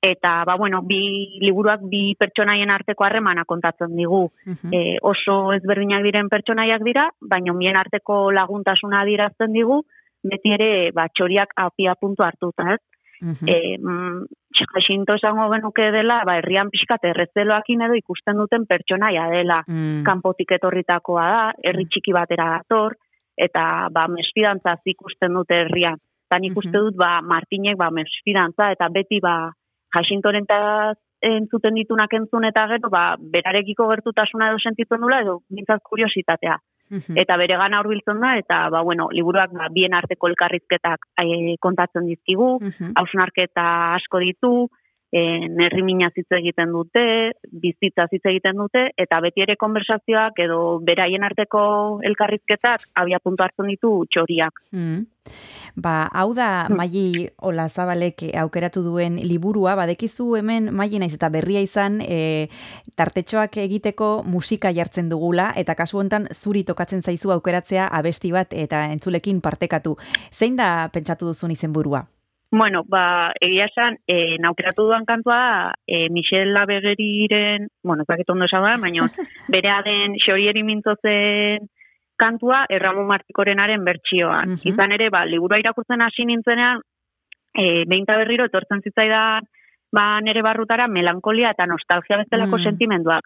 [SPEAKER 11] eta ba, bueno, bi liburuak bi pertsonaien arteko harremana kontatzen digu.
[SPEAKER 2] Mhm.
[SPEAKER 11] e, oso ezberdinak diren pertsonaiak dira, baina bien arteko laguntasuna adierazten digu, beti ere ba, txoriak apia puntu hartuta, ez?
[SPEAKER 2] Mhm.
[SPEAKER 11] e, mm, esango genuke dela, ba, herrian pixkat errezeloakin edo ikusten duten pertsonaia dela.
[SPEAKER 2] Mm.
[SPEAKER 11] Kanpotik etorritakoa da, herri txiki batera dator, eta ba, mesfidantzaz ikusten dute herrian. Eta nik uste dut, ba, Martinek, ba, mesfidantza, eta beti, ba, jaxintoren entzuten ditunak entzun eta gero, ba, berarekiko gertutasuna edo sentitzen dula, edo bintzat kuriositatea.
[SPEAKER 2] Mhm.
[SPEAKER 11] Eta bere gana hurbiltzen da, eta, ba, bueno, liburuak ba, bien arteko elkarrizketak eh, kontatzen dizkigu,
[SPEAKER 2] Mhm.
[SPEAKER 11] hausnarketa asko ditu, e, nerri minaz hitz egiten dute, bizitza hitz egiten dute, eta beti ere konversazioak edo beraien arteko elkarrizketak abia puntu hartzen ditu txoriak.
[SPEAKER 2] Mm. Ba, hau da Maili Olazabalek aukeratu duen liburua, badekizu hemen Maili naiz eta berria izan, e, tartetxoak egiteko musika jartzen dugula eta kasu hontan zuri tokatzen zaizu aukeratzea abesti bat eta entzulekin partekatu. Zein da pentsatu duzun izenburua?
[SPEAKER 11] Bueno, ba, egia esan, e, naukeratu duan kantua, e, Michel Labegeriren, bueno, ez ondo esan baina berea den xorieri mintzozen kantua Erramu Martikorenaren bertsioan.
[SPEAKER 2] Mhm.
[SPEAKER 11] Izan ere, ba, liburua irakurtzen hasi nintzenean, e, behin eta berriro etortzen zitzaidan ba, nere barrutara melankolia eta nostalgia bezalako
[SPEAKER 2] Mm.
[SPEAKER 11] sentimenduak.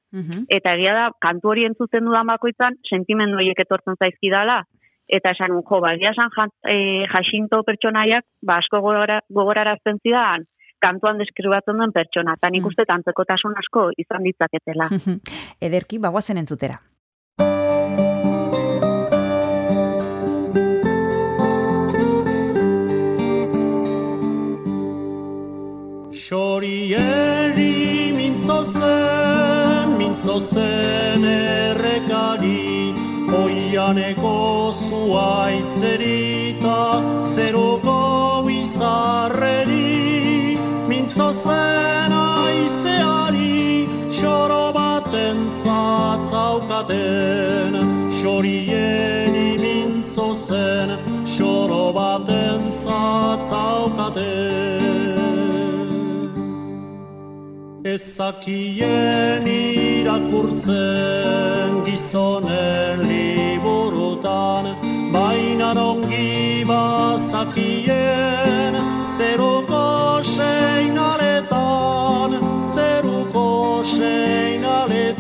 [SPEAKER 11] Eta egia da, kantu hori entzuten dudan bakoitzan, sentimendu horiek etortzen zaizkidala, eta esan un, jo, ba, egia esan jan, e, jaxinto pertsonaiak, ba, asko gogora, gogorarazten zidan, kantuan deskribatzen duen pertsona, eta nik
[SPEAKER 2] Mm.
[SPEAKER 11] uste antzekotasun asko izan ditzaketela.
[SPEAKER 2] Ederki, bagoazen entzutera.
[SPEAKER 12] Xorieri mintzo zen, mintzo zen errekari, oianeko zuaitzerita, zeruko izarreri, mintzo zen aizeari, xoro baten zatzaukaten, xorieri mintzo zen, xoro baten zatzaukaten. Ezakien irakurtzen gizonen liburutan, baina ongi bazakien zeruko seinaletan, zeruko seinaletan,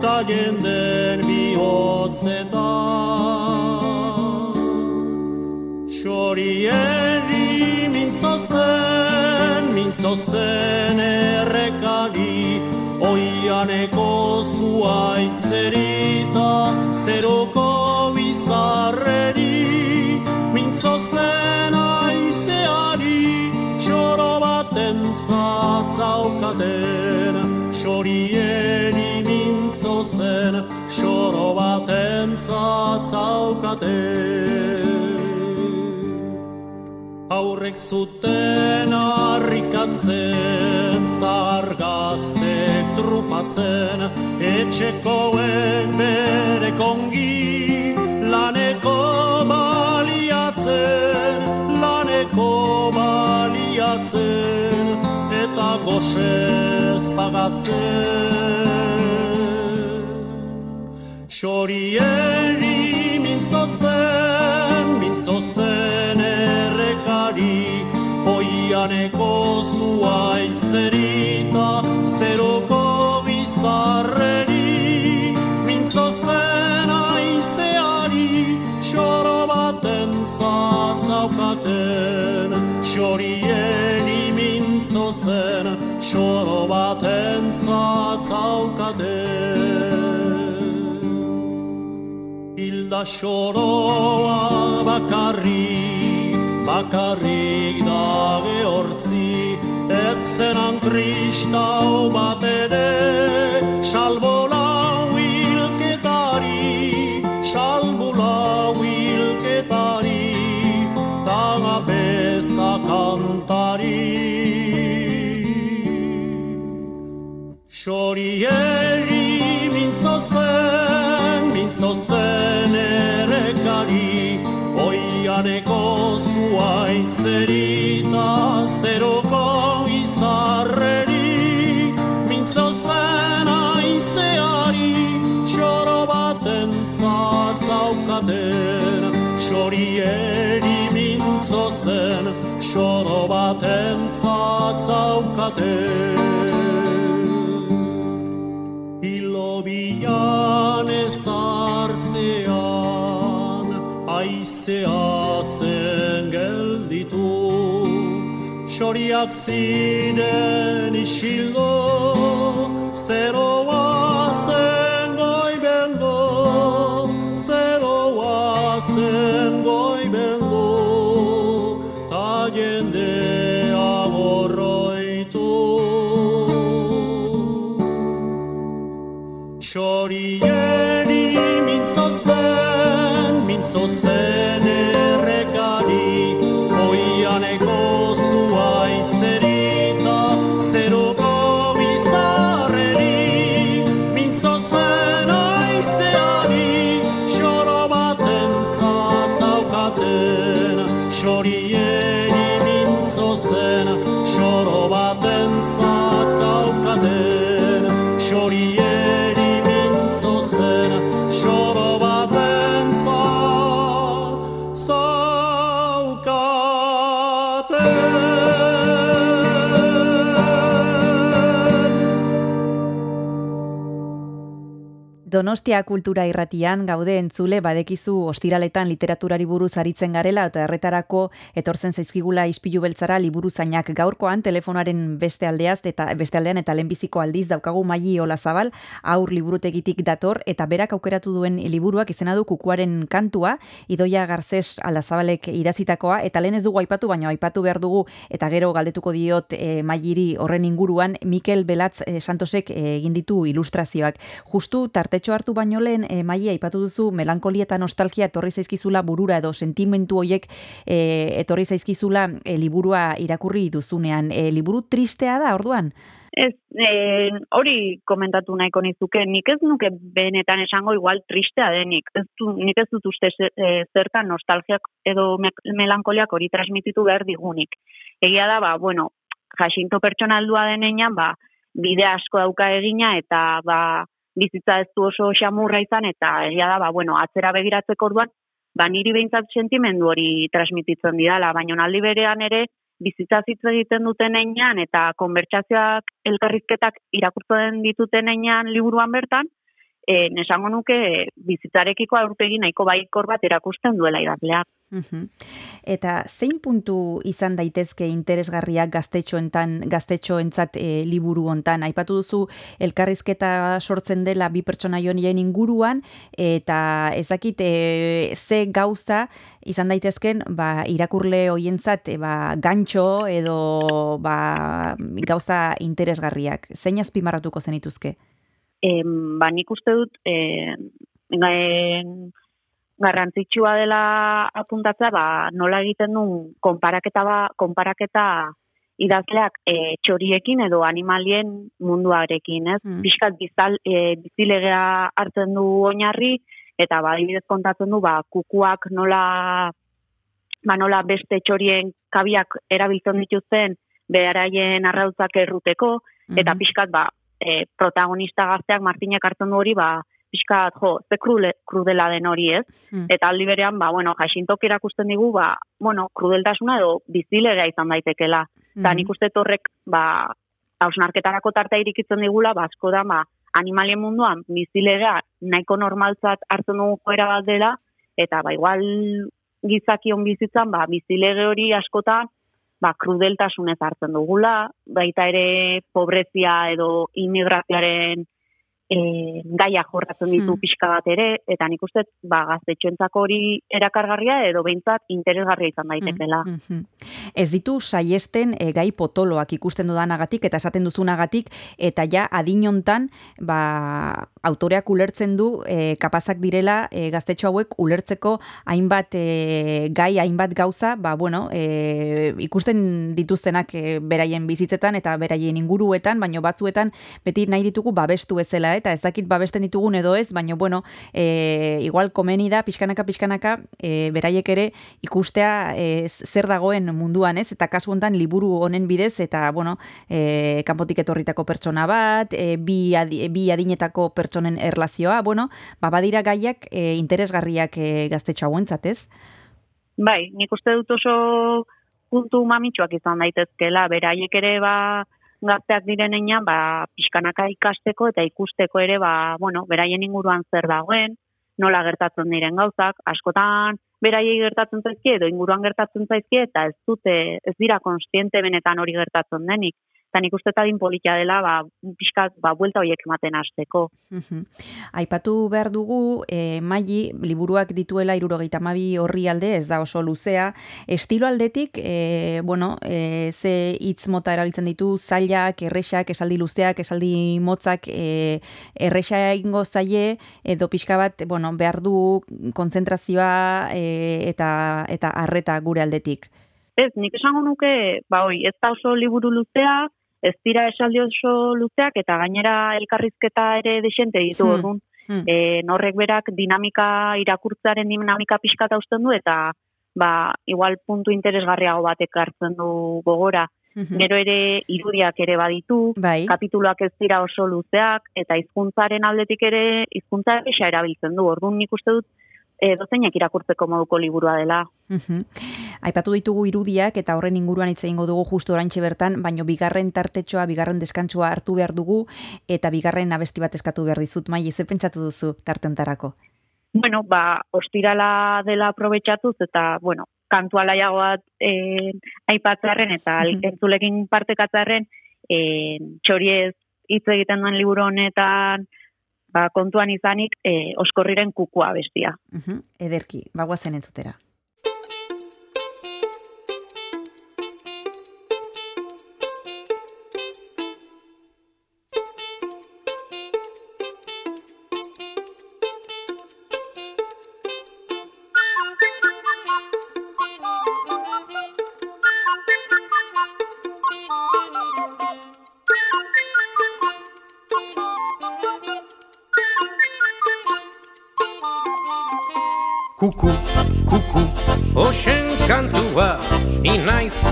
[SPEAKER 12] ta jenden bihotzetan. Mintzo zen, mintzo zen errekari, oianeko zuaitzerita, zeruko bizarreri, mintzo zen aizeari, xoro baten zatzaukaten, xorieri mintzo zen, xoro baten zatzaukaten. Aurrek zuten harrikatzen, zargaztek trufatzen, etxekoen bere kongi, laneko baliatzen, laneko baliatzen, eta goxez pagatzen. Xorieri mintzo zen, mintzo zen errekari, oianeko zuaitzerita, zeruko bizarreri, mintzo zen aizeari, xoro baten zatzaukaten, xorieri mintzo zen, xoro baten zatzaukaten. Hilda xoroa bakarrik, bakarrik da gehortzi, ez zenan kristau bat ere, salbo lau hilketari, salbo lau hilketari, taga beza kantari. Xorieri mintzo zen, mintzo zen errekari, oianeko zuaitzerita, zeruko izarreri, mintzo zen aizeari, xoro baten zatzaukaten, xorieri mintzo zen, xoro baten zatzaukate. Ilobian ezartzean, aizea zen gelditu, xoriak ziren isildo, zeroa
[SPEAKER 2] Donostia kultura irratian gaude entzule badekizu ostiraletan literaturari buruz aritzen garela eta erretarako etortzen zaizkigula ispilu beltzara liburu zainak gaurkoan telefonaren beste aldeaz eta beste aldean eta lehenbiziko aldiz daukagu maili olazabal aur liburutegitik dator eta berak aukeratu duen liburuak izena du kukuaren kantua idoia garzes alazabalek idatzitakoa eta lehen ez dugu aipatu baina aipatu behar dugu eta gero galdetuko diot e, mailiri horren inguruan Mikel Belatz eh, Santosek eh, egin ditu ilustrazioak. Justu tartetxo hartu baino lehen e, maili aipatu duzu melankolia eta nostalgia etorri zaizkizula burura edo sentimentu hoiek e, etorri zaizkizula e, liburua irakurri duzunean e, liburu tristea da orduan
[SPEAKER 11] Ez, eh, hori komentatu nahiko nizuke, nik ez nuke benetan esango igual tristea denik. Ez nik ez dut uste eh, zertan nostalgiak edo me- melankoliak hori transmititu behar digunik. Egia da, ba, bueno, jasinto pertsonaldua denean, ba, bide asko dauka egina eta ba, bizitza ez du oso xamurra izan eta egia da, ba, bueno, atzera begiratzeko orduan, ba, niri behintzat sentimendu hori transmititzen didala, baina aldi berean ere, bizitza hitz egiten duten einean eta konbertsazioak elkarrizketak irakurtzen dituten einean liburuan bertan, e, nesango nuke bizitzarekiko aurpegi nahiko baikor bat erakusten duela idazleak.
[SPEAKER 2] Eta zein puntu izan daitezke interesgarriak gaztetxoentan, gaztetxoentzat e, liburu hontan? Aipatu duzu elkarrizketa sortzen dela bi pertsonaioen inguruan eta ezakit e, ze gauza izan daitezken ba, irakurle hoientzat e, ba, gantxo edo ba, gauza interesgarriak. Zein azpimarratuko zenituzke?
[SPEAKER 11] Em, ba, nik uste dut, e, garrantzitsua dela apuntatzea, ba, nola egiten duen konparaketa, ba, konparaketa idazleak e, txoriekin edo animalien munduarekin, ez?
[SPEAKER 2] Mm.
[SPEAKER 11] Piskat bizal, e, bizilegea hartzen du oinarri, eta ba, adibidez kontatzen du, ba, kukuak nola, ba, nola beste txorien kabiak erabiltzen dituzten, beharaien arrautzak erruteko, eta
[SPEAKER 2] Mhm.
[SPEAKER 11] pixkat, ba, e, protagonista gazteak Martinek hartzen du hori, ba, pixkat, jo, ze krule, krudela den hori ez.
[SPEAKER 2] Mm.
[SPEAKER 11] Eta aldi berean, ba, bueno, jasintok erakusten digu, ba, bueno, krudeltasuna edo bizilegea izan daitekela. Eta
[SPEAKER 2] Mhm.
[SPEAKER 11] nik uste horrek, ba, hausnarketarako tartea irikitzen digula, ba, asko da, ba, animalien munduan bizilegea nahiko normaltzat hartzen dugu joera bat dela, eta ba, igual gizakion bizitzan, ba, bizilege hori askotan, ba, krudeltasunez hartzen dugula, baita ere pobrezia edo immigrazioaren e, gaia jorratzen ditu
[SPEAKER 2] Hmm.
[SPEAKER 11] pixka bat ere, eta nik uste, ba, gaztetxoentzako hori erakargarria edo behintzat interesgarria izan daitekela.
[SPEAKER 2] Mhm. Ez ditu saiesten e, gai potoloak ikusten dudanagatik eta esaten duzunagatik eta ja adinontan ba, autoreak ulertzen du e, kapazak direla e, gaztetxo hauek ulertzeko hainbat e, gai, hainbat gauza, ba, bueno, e, ikusten dituztenak e, beraien bizitzetan eta beraien inguruetan, baino batzuetan beti nahi ditugu babestu ezela, eta ez dakit babesten ditugun edo ez, baino bueno, e, igual komeni da pixkanaka pixkanaka e, beraiek ere ikustea e, zer dagoen munduan, ez? Eta kasu hontan liburu honen bidez eta bueno, e, kanpotik etorritako pertsona bat, e, bi, adi, bi adinetako pertsonen erlazioa, bueno, ba badira gaiak e, interesgarriak e, gaztetxo hauentzat, ez?
[SPEAKER 11] Bai, nik uste dut oso puntu mamitsuak izan daitezkela, beraiek ere ba gazteak direnean, ba, pixkanaka ikasteko eta ikusteko ere, ba, bueno, beraien inguruan zer dagoen, nola gertatzen diren gauzak, askotan beraiei gertatzen zaizkie edo inguruan gertatzen zaizkie eta ez dute, ez dira konstiente benetan hori gertatzen denik. Eta nik uste eta politia dela, ba, pixkat, ba, buelta horiek ematen hasteko.
[SPEAKER 2] Mhm. Aipatu behar dugu, e, maili, liburuak dituela irurogeita mabi horri alde, ez da oso luzea. Estilo aldetik, e, bueno, e, ze hitz mota erabiltzen ditu, zailak, erresak, esaldi luzeak, esaldi motzak, e, erresa egingo zaie, edo pixka bat, bueno, behar du kontzentrazioa e, eta eta arreta gure aldetik.
[SPEAKER 11] Ez, nik esango nuke, ba, oi, ez da oso liburu luzea, ez dira esaldi oso luzeak, eta gainera elkarrizketa ere desente ditu,
[SPEAKER 2] Hmm.
[SPEAKER 11] orduan,
[SPEAKER 2] Hmm.
[SPEAKER 11] e, norrek berak dinamika, irakurtzaren dinamika pixkata usten du, eta ba, igual puntu interesgarriago batek hartzen du gogora.
[SPEAKER 2] Mhm.
[SPEAKER 11] Gero ere irudiak ere baditu,
[SPEAKER 2] Bai.
[SPEAKER 11] kapituluak ez dira oso luzeak, eta hizkuntzaren aldetik ere hizkuntza erabiltzen du. Orduan nik uste dut dozeinak irakurtzeko moduko liburua dela.
[SPEAKER 2] Mhm. Aipatu ditugu irudiak eta horren inguruan hitz egingo dugu justu oraintxe bertan, baino bigarren tartetxoa, bigarren deskantsua hartu behar dugu eta bigarren abesti bat eskatu behar dizut. Mai, ze pentsatu duzu tartentarako?
[SPEAKER 11] Bueno, ba, ostirala dela aprobetxatuz eta, bueno, kantu alaiago bat e, aipatzearren eta entzulekin partekatzearren e, txoriez hitz egiten duen liburu honetan ba, kontuan izanik e, oskorriren kukua bestia.
[SPEAKER 2] Mhm. Ederki, bagoazen entzutera.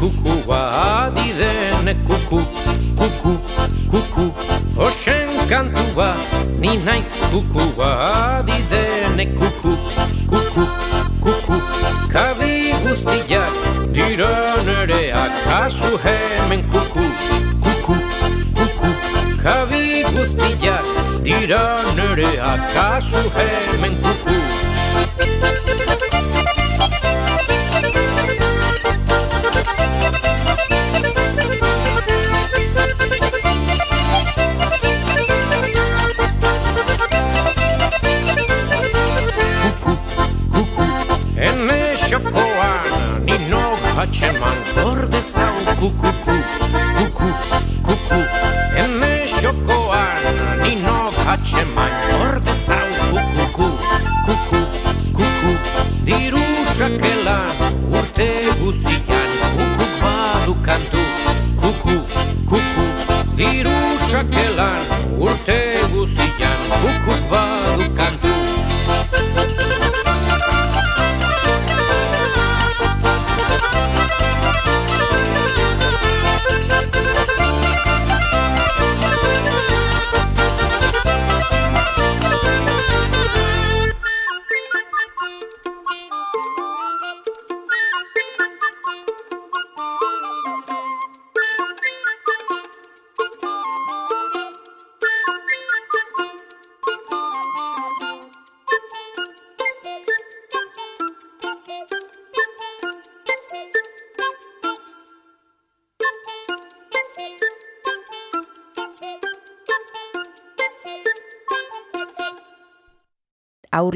[SPEAKER 13] Kukua adidene kuku, kuku, kuku, oxen kantua, ni naiz kukua adidene kuku, kuku, kuku, kabi guztiak, dira nereak kasu hemen kuku, kuku, kuku, kabi guztiak, dira nereak kasu hemen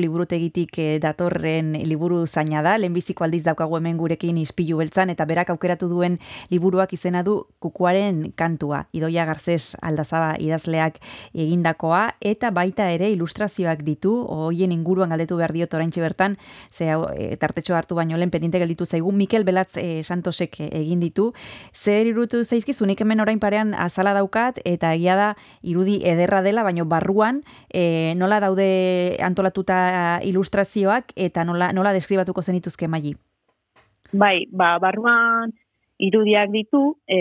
[SPEAKER 2] liburutegitik eh, datorren liburu zaina da, lehenbiziko aldiz daukagu hemen gurekin ispilu beltzan, eta berak aukeratu duen liburuak izena du kukuaren kantua, idoia garzes aldazaba idazleak egindakoa, eta baita ere ilustrazioak ditu, hoien inguruan galdetu behar diot oraintxe bertan, ze hau, eh, tartetxo hartu baino lehen pendinte gelditu zaigu, Mikel Belatz eh, Santosek egin ditu, zer irutu zaizkizu, nik hemen orain parean azala daukat, eta egia da irudi ederra dela, baino barruan eh, nola daude antolatuta ilustrazioak eta nola, nola deskribatuko zenituzke maili.
[SPEAKER 11] Bai, ba, barruan irudiak ditu, e,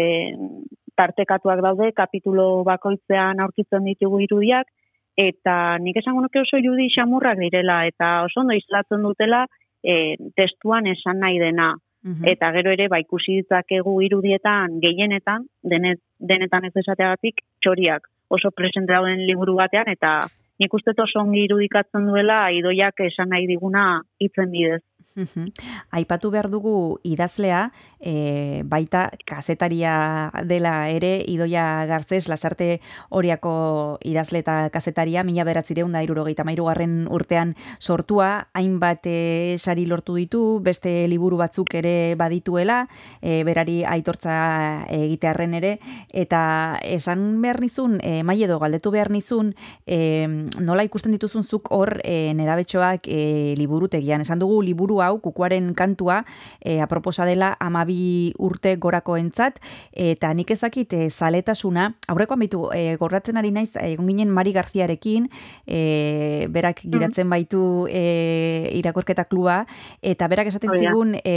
[SPEAKER 11] tartekatuak daude, kapitulo bakoitzean aurkitzen ditugu irudiak, eta nik esango nuke oso irudi xamurrak direla, eta oso ondo islatzen dutela e, testuan esan nahi dena.
[SPEAKER 2] Mhm.
[SPEAKER 11] Eta gero ere, ba, ikusi ditzakegu irudietan, gehienetan, denet, denetan ez esateagatik, txoriak oso presente dauden liburu batean, eta nik uste oso ongi irudikatzen duela, idoiak esan nahi diguna hitzen bidez.
[SPEAKER 2] Aipatu behar dugu idazlea, e, baita kazetaria dela ere, idoia garzez, lasarte horiako idazle eta kazetaria, mila beratzireun da irurogeita garren urtean sortua, hainbat e, sari lortu ditu, beste liburu batzuk ere badituela, e, berari aitortza egitearren ere, eta esan behar nizun, e, mai edo galdetu behar nizun, e, nola ikusten dituzun zuk hor e, nerabetxoak e, liburutegian. Esan dugu liburu hau, kukuaren kantua, e, aproposa dela amabi urte gorako entzat, eta nik ezakit e, zaletasuna, aurrekoan bitu, e, gorratzen ari naiz, egon ginen Mari Garziarekin, e, berak gidatzen baitu e, irakorketa kluba, eta berak esaten
[SPEAKER 11] Hori da.
[SPEAKER 2] zigun, e,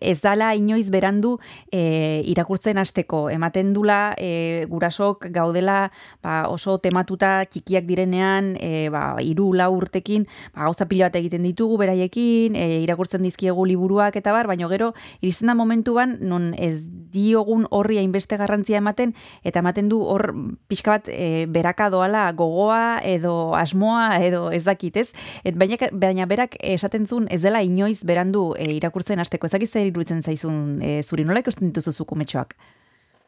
[SPEAKER 2] ez dala inoiz berandu e, irakurtzen hasteko ematen dula e, gurasok gaudela ba, oso tematuta txikiak direnean e, ba, iru lau urtekin ba, gauza pila bat egiten ditugu beraiekin e, irakurtzen dizkiegu liburuak eta bar, baina gero iristen da momentuan non ez diogun horri hainbeste garrantzia ematen eta ematen du hor pixka bat e, beraka doala gogoa edo asmoa edo ez dakit ez? Et baina, baina berak esaten zuen ez dela inoiz berandu e, irakurtzen hasteko. Ez dakit zer iruditzen zaizun e, zuri. Nola ikusten dituzu zuk umetxoak?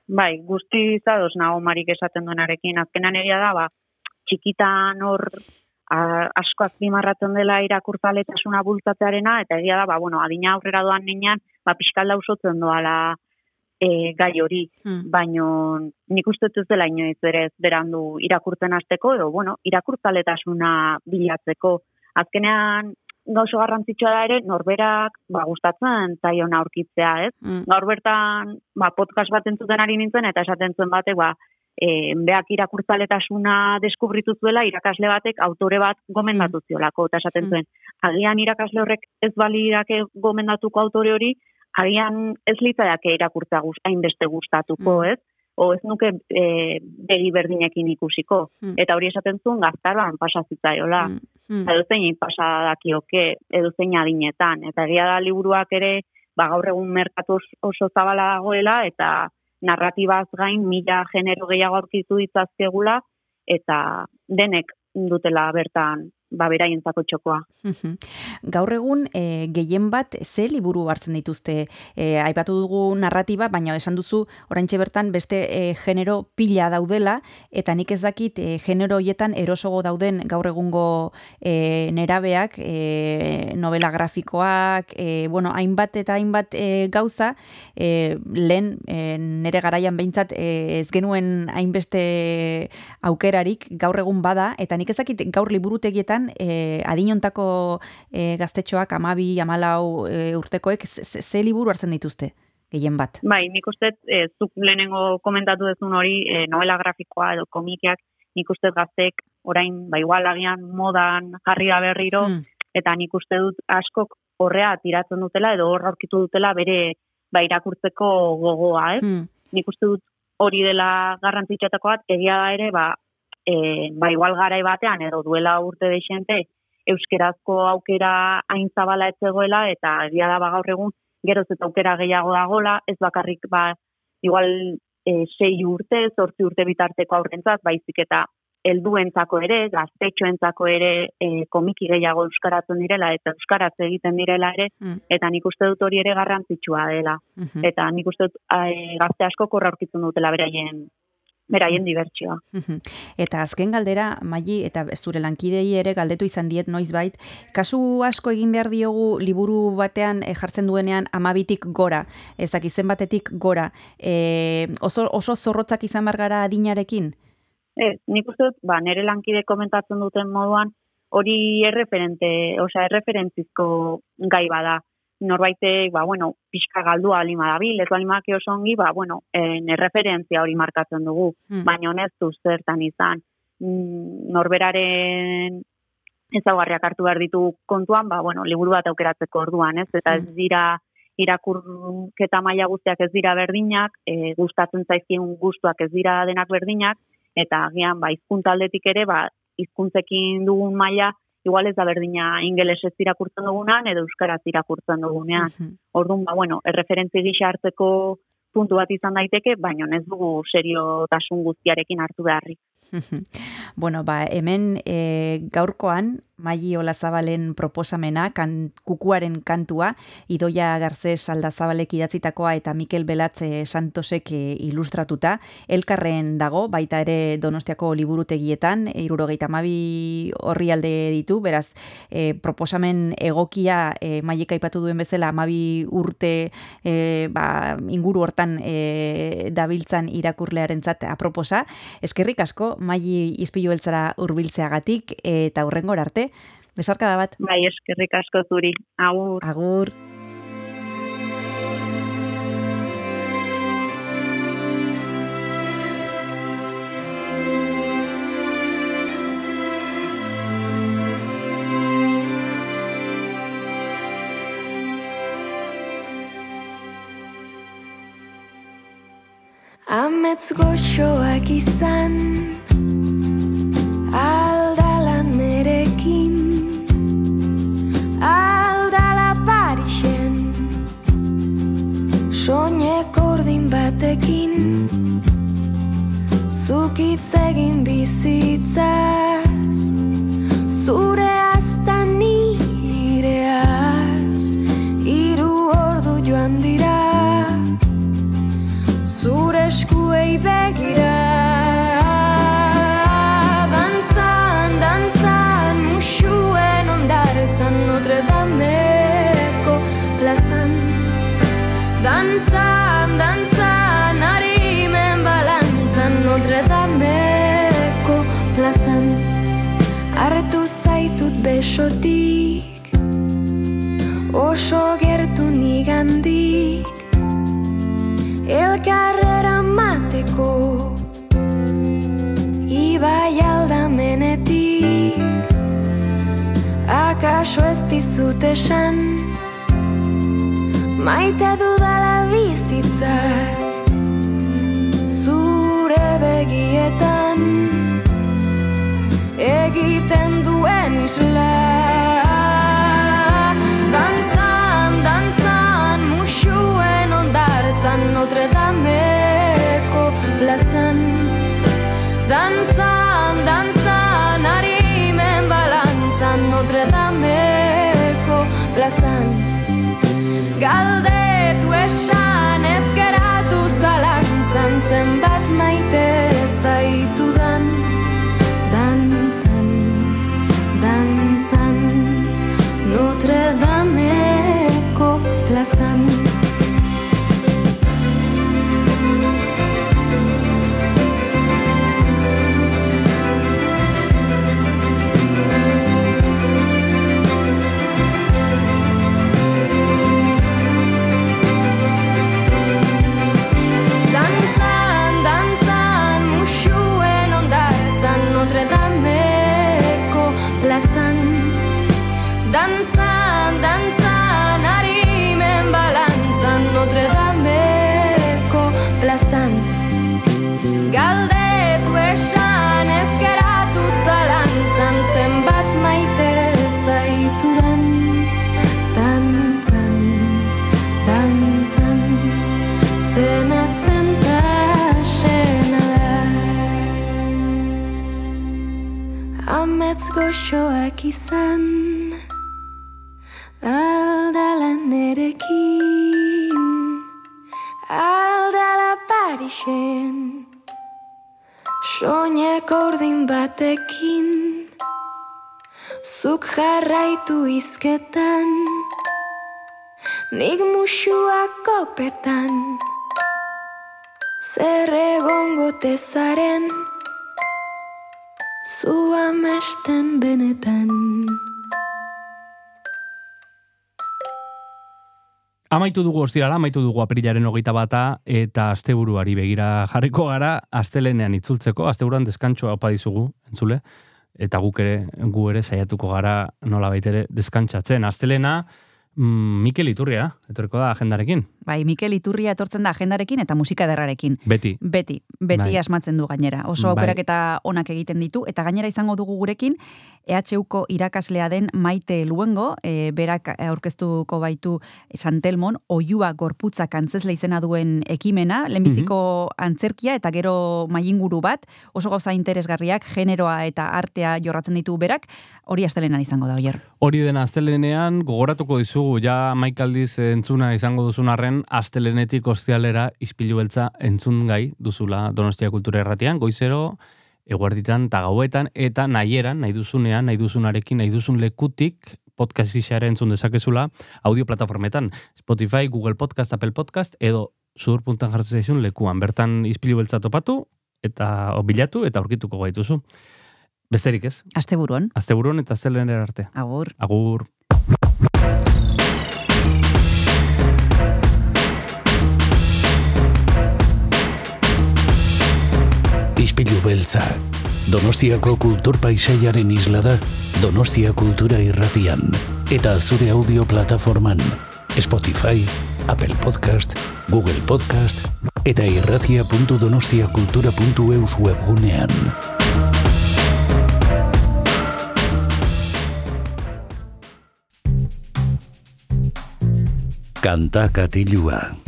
[SPEAKER 11] Bai, guzti zadoz nago marik esaten duenarekin. Azkenan egia da, ba, txikitan hor a, asko azpimarratzen dela irakurtzaletasuna bultzatzearena, eta egia da, ba, bueno, adina aurrera doan nenean, ba, pixkalda usotzen doala e, gai hori,
[SPEAKER 2] Hmm.
[SPEAKER 11] baino nik uste ez dela inoiz berez berandu irakurtzen hasteko edo, bueno, irakurtzaletasuna bilatzeko. Azkenean, gauzo garrantzitsua da ere, norberak, ba, gustatzen zaiona aurkitzea, ez?
[SPEAKER 2] Mm.
[SPEAKER 11] Gaur bertan, ba, podcast bat entzuten ari nintzen, eta esaten zuen batek, ba, e, beak irakurtzaletasuna deskubritu zuela, irakasle batek autore bat gomendatu ziolako, eta esaten zuen, agian irakasle horrek ez balirake gomendatuko autore hori, agian ez litzaiake irakurtza guz, hainbeste gustatuko, ez? O ez nuke e, begi berdinekin ikusiko.
[SPEAKER 2] Mm.
[SPEAKER 11] Eta hori esaten zuen gaztaroan pasazitzaiola.
[SPEAKER 2] Mm.
[SPEAKER 11] Edo zein pasa dakioke, edo zein adinetan. Eta egia da liburuak ere, ba, gaur egun merkatu os- oso zabala dagoela, eta narratibaz gain mila genero gehiago aurkitu ditzazkegula, eta denek dutela bertan ba, beraientzako txokoa.
[SPEAKER 2] Gaur egun e, gehien bat ze liburu hartzen dituzte e, aipatu dugu narratiba, baina esan duzu oraintxe bertan beste e, genero pila daudela eta nik ez dakit e, genero hoietan erosogo dauden gaur egungo e, nerabeak, e, novela grafikoak, e, bueno, hainbat eta hainbat e, gauza, e, lehen e, nere garaian behintzat e, ez genuen hainbeste aukerarik gaur egun bada, eta nik ez dakit gaur liburutegietan e, adinontako e, gaztetxoak amabi, amalau e, urtekoek ze, ze- liburu hartzen dituzte, gehien bat.
[SPEAKER 11] Bai, nik uste, e, zuk lehenengo komentatu dezun hori, e, novela grafikoa edo komikiak, nik uste gaztek orain, ba, igual agian modan jarri da berriro,
[SPEAKER 2] Hmm.
[SPEAKER 11] eta nik uste dut askok horrea tiratzen dutela edo hor aurkitu dutela bere ba, irakurtzeko gogoa, ez?
[SPEAKER 2] Hmm.
[SPEAKER 11] Nik uste dut hori dela garrantzitsuetako bat, egia da ere, ba, e, ba igual garai batean edo duela urte deixente, euskerazko aukera hain zabala ez zegoela, eta egia da ba, gaur egun geroz eta aukera gehiago dagola, ez bakarrik ba, igual e, sei urte, zortzi urte bitarteko aurrentzat, baizik eta helduentzako ere, gaztetxoentzako ere e, komiki gehiago euskaratzen direla eta euskaraz egiten direla ere,
[SPEAKER 2] Mm.
[SPEAKER 11] eta nik uste dut hori ere garrantzitsua dela.
[SPEAKER 2] Mhm.
[SPEAKER 11] Eta nik uste dut e, gazte asko korra aurkitzen dutela beraien beraien dibertsioa.
[SPEAKER 2] Mhm. Eta azken galdera, Maili, eta zure lankidei ere galdetu izan diet noizbait, kasu asko egin behar diogu liburu batean eh, jartzen duenean amabitik gora, ez dakit zenbatetik gora, e, oso, oso zorrotzak izan gara adinarekin?
[SPEAKER 11] Ez, nik uste dut, ba, nire lankide komentatzen duten moduan, hori erreferente, osea, erreferentzizko gai bada. Norbaitek, ba, bueno, pixka galdua alima dabil, ez alimake oso ongi, ba, bueno, en erreferentzia hori markatzen dugu,
[SPEAKER 2] Hmm.
[SPEAKER 11] baina honestu zertan izan. Mm, norberaren ezaugarriak hartu behar ditu kontuan, ba, bueno, liburu bat aukeratzeko orduan, ez? Eta ez dira irakurketa maila guztiak ez dira berdinak, e, gustatzen zaizkien gustuak ez dira denak berdinak, eta agian ba hizkuntza aldetik ere ba hizkuntzekin dugun maila igual ez da berdina ingelesez irakurtzen dugunean edo euskaraz irakurtzen dugunean. Orduan, ba, bueno, erreferentzi gisa hartzeko puntu bat izan daiteke, baina ez dugu seriotasun guztiarekin hartu beharrik.
[SPEAKER 2] bueno, ba, hemen e, gaurkoan, Maili Olazabalen proposamena, kan, kukuaren kantua, Idoia Garzez Aldazabalek idatzitakoa eta Mikel Belatze Santosek e, ilustratuta, elkarren dago, baita ere Donostiako liburutegietan, irurogeita mabi horri alde ditu, beraz, e, proposamen egokia e, Mailek aipatu duen bezala, amabi urte e, ba, inguru hortan e, dabiltzan irakurlearentzat aproposa. Eskerrik asko, Maili izpilu beltzara urbiltzeagatik eta hurrengor arte. Besarka da bat.
[SPEAKER 11] Bai, eskerrik asko zuri. Agur.
[SPEAKER 2] Agur.
[SPEAKER 14] Amets goxoak izan Soinek ordin batekin Zukitz egin bizitzaz. Zure azta nireaz Iru ordu joan dira. Zure eskuei begira besotik Oso gertu nigandik Elkarrera mateko Ibai aldamenetik. Akaso ez dizut esan Maite dudala bizitzak Zure begietan Egiten duen isla. Dantzan, dantzan, musuen ondartzan Notre Dameko plazan. Dantzan, dantzan, harimen balantzan Notre Dameko plazan. Galdetu esan ez geratu zalantzan Zenbat maite zaitudan izan Aldala nerekin Aldala Parixen Soinek ordin batekin Zuk jarraitu izketan Nik musuak kopetan Zer egongo tezaren Zu amesten benetan
[SPEAKER 1] Amaitu dugu ostirala, amaitu dugu aprilaren hogeita bata, eta asteburuari begira jarriko gara, astelenean itzultzeko, asteburuan deskantxoa opa dizugu, entzule, eta guk ere, gu ere saiatuko gara nola baitere deskantxatzen. Astelena, Mikel Iturria, etorriko da agendarekin,
[SPEAKER 2] Bai, Mikel Iturria etortzen da agendarekin eta musika derrarekin.
[SPEAKER 1] beti.
[SPEAKER 2] Beti, beti
[SPEAKER 1] Bai.
[SPEAKER 2] asmatzen du gainera. Oso
[SPEAKER 1] Bai.
[SPEAKER 2] aukerak eta onak egiten ditu, eta gainera izango dugu gurekin, EHUko irakaslea den Maite Luengo, e, berak aurkeztuko baitu Santelmon, oiua gorputza kantzesle izena duen ekimena, lehenbiziko antzerkia eta gero mainguru bat, oso gauza interesgarriak, generoa eta artea jorratzen ditu berak, hori astelenan izango da, oier.
[SPEAKER 1] Hori dena astelenean gogoratuko dizugu ja maikaldiz entzuna izango duzun arren astelenetik ostialera ispilu beltza entzun gai duzula Donostia Kultura Erratian, goizero eguerditan eta gauetan eta nahieran, nahi duzunean, nahi duzunarekin, nahi duzun lekutik podcast gixara entzun dezakezula audio plataformetan, Spotify, Google Podcast, Apple Podcast edo zudur.an jartzen zaizun lekuan. Bertan ispilu beltza topatu eta bilatu eta aurkituko gaituzu. Besterik ez?
[SPEAKER 2] Asteburuan.
[SPEAKER 1] Asteburuan eta astelenera arte.
[SPEAKER 2] Agur.
[SPEAKER 1] Agur.
[SPEAKER 3] Ispilu beltza. Donostiako kultur paisaiaren isla da Donostia Kultura Irratian eta zure audio plataforman Spotify, Apple Podcast, Google Podcast eta irratia.donostiakultura.eus webgunean. Kanta katilua.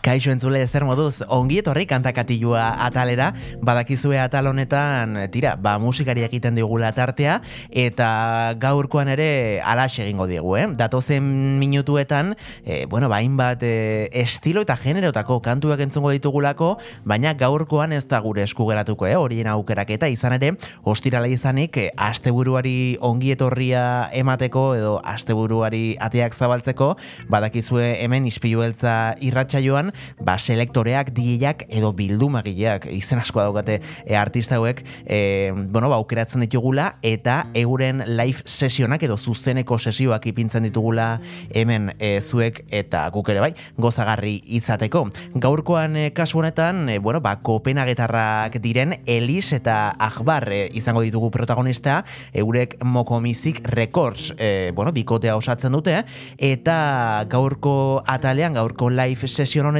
[SPEAKER 4] Kaixo entzule zer moduz, ongi etorri kantakatilua atalera, badakizue atal honetan, tira, ba, musikari egiten digula tartea, eta gaurkoan ere alax egingo diegu, eh? Datozen minutuetan, eh, bueno, bain bat eh, estilo eta generotako kantuak entzungo ditugulako, baina gaurkoan ez da gure esku geratuko, eh? Horien aukerak eta izan ere, ostirala izanik, eh, asteburuari ongi etorria emateko, edo asteburuari ateak zabaltzeko, badakizue hemen ispilueltza irratsaioan ba, selektoreak, DJak edo bildumagileak, izen asko daukate e, artista hauek, e, bueno, ba, aukeratzen ditugula, eta euren live sesionak edo zuzeneko sesioak ipintzen ditugula hemen e, zuek eta guk ere bai, gozagarri izateko. Gaurkoan e, kasu honetan, e, bueno, ba, kopenagetarrak diren Elis eta Akbar e, izango ditugu protagonista, eurek Mokomizik Records, e, bueno, bikotea osatzen dute, eta gaurko atalean, gaurko live sesion honetan,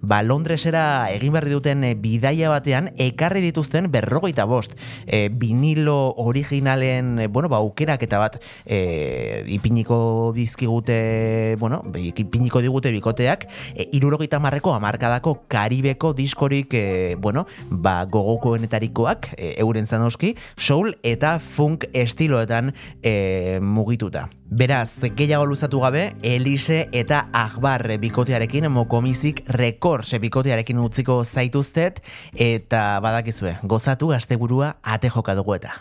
[SPEAKER 4] ba, Londresera egin berri duten e, bidaia batean, ekarri dituzten berrogeita bost. E, vinilo originalen, e, bueno, ba, aukerak eta bat e, ipiniko dizkigute, bueno, ipiniko digute bikoteak, e, irurogeita marreko amarkadako karibeko diskorik, e, bueno, ba, gogokoenetarikoak, e, euren zanoski, soul eta funk estiloetan e, mugituta. Beraz, gehiago luzatu gabe, Elise eta Akbar bikotearekin mokomizik rekords bikotearekin utziko zaituztet eta badakizue, gozatu asteburua ate joka dugu eta.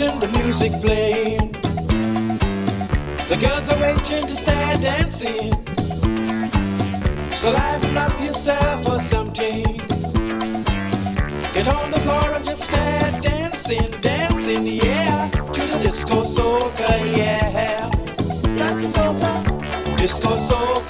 [SPEAKER 7] The music
[SPEAKER 15] playing. The
[SPEAKER 16] girls are waiting to start dancing. So liven up yourself or something. Get on the floor and just start dancing, dancing, yeah. To the disco soca, yeah. Disco soca, yeah.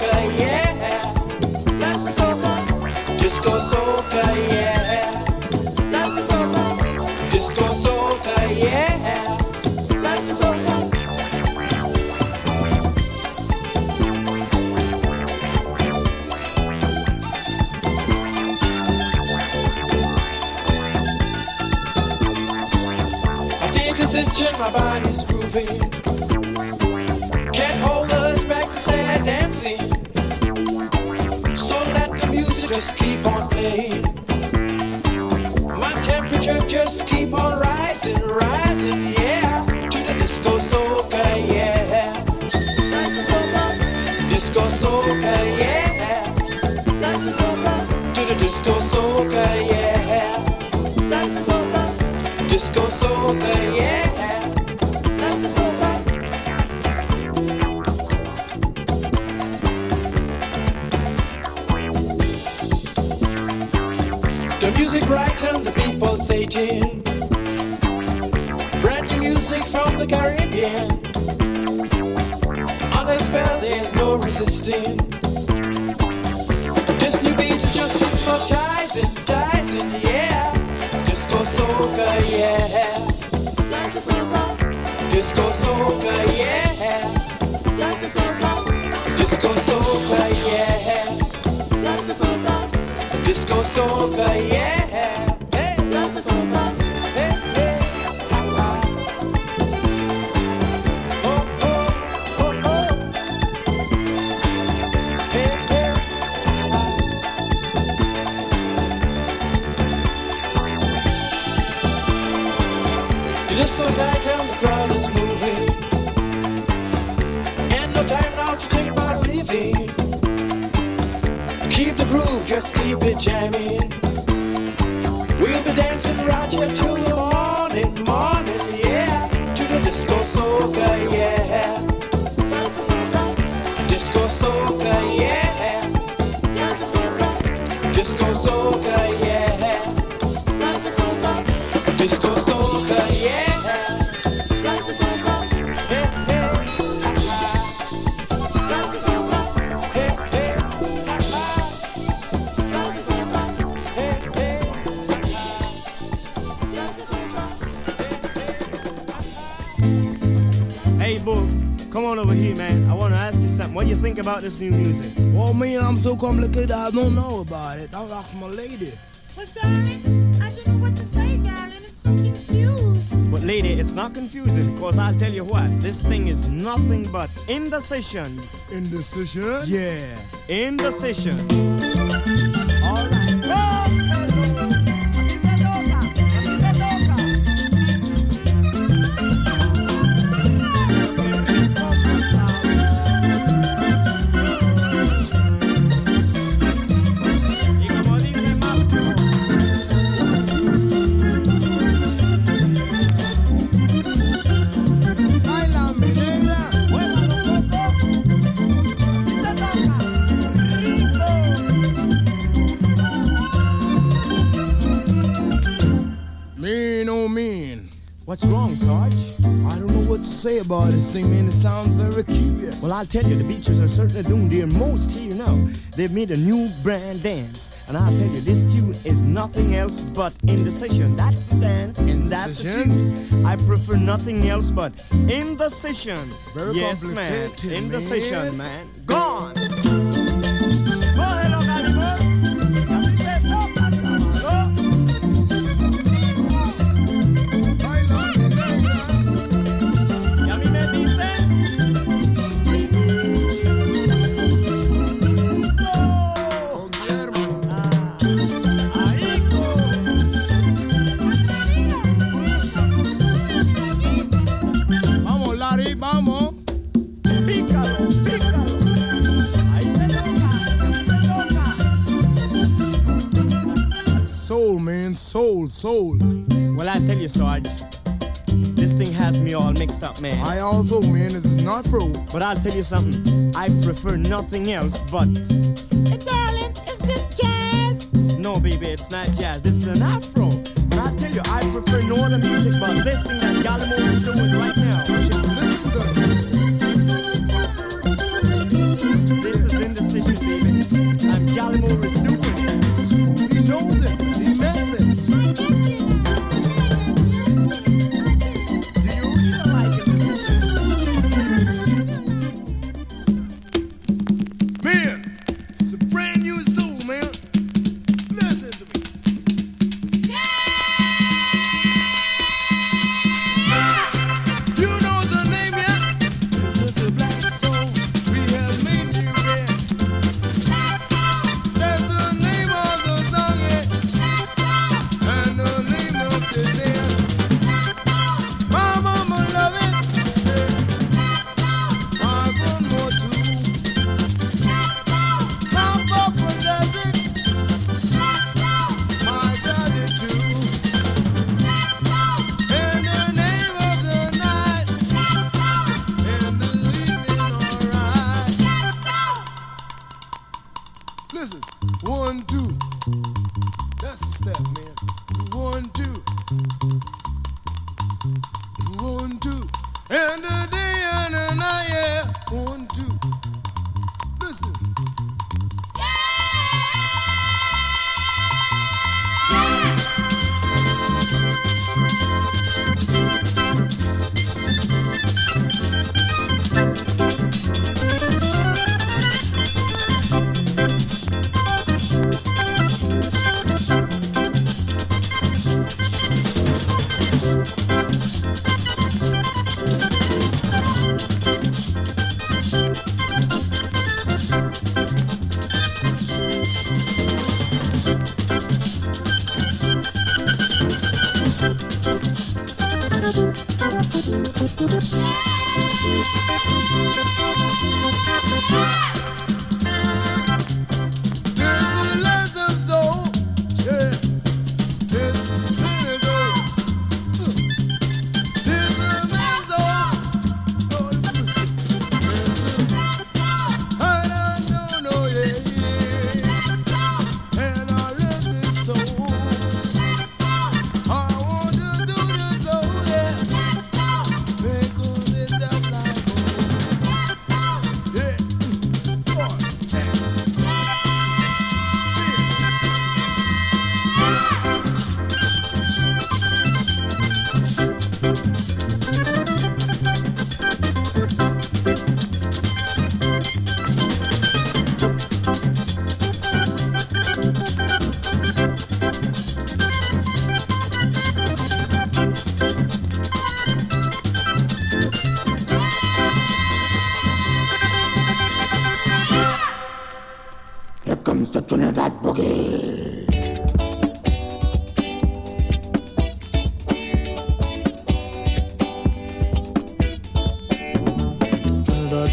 [SPEAKER 16] About
[SPEAKER 17] this new music?
[SPEAKER 18] Well, man, I'm so complicated, I don't know about it. I'll ask my lady.
[SPEAKER 9] But darling, I don't know what to say, darling. It's so confused.
[SPEAKER 17] But, lady, it's not confusing because I'll tell you what. This thing is nothing but indecision.
[SPEAKER 18] Indecision?
[SPEAKER 17] Yeah, indecision.
[SPEAKER 18] What to say about this. It sounds very curious.
[SPEAKER 17] Well, I'll tell you, the Beaches are certainly doing their most here now. They've made a new brand dance. And I'll tell you, this tune is nothing else but indecision. That's the dance, and that's the tune. I prefer nothing else but indecision.
[SPEAKER 18] Very
[SPEAKER 17] yes, man. Indecision,
[SPEAKER 18] man.
[SPEAKER 17] man. Toca,
[SPEAKER 18] Soul, soul, soul.
[SPEAKER 17] Well, I tell you, Sarge, this thing has me all mixed up, man.
[SPEAKER 18] I also, man, this is not fro.
[SPEAKER 17] But I'll tell you something. I prefer nothing else but.
[SPEAKER 9] Hey, darling, is this jazz?
[SPEAKER 17] No, baby, it's not jazz. This is an afro. But I'll tell you, I prefer no other music but this thing that Gallimore is doing right now. Listen to This This is indecision, baby. And Gallimore is doing it.
[SPEAKER 18] He knows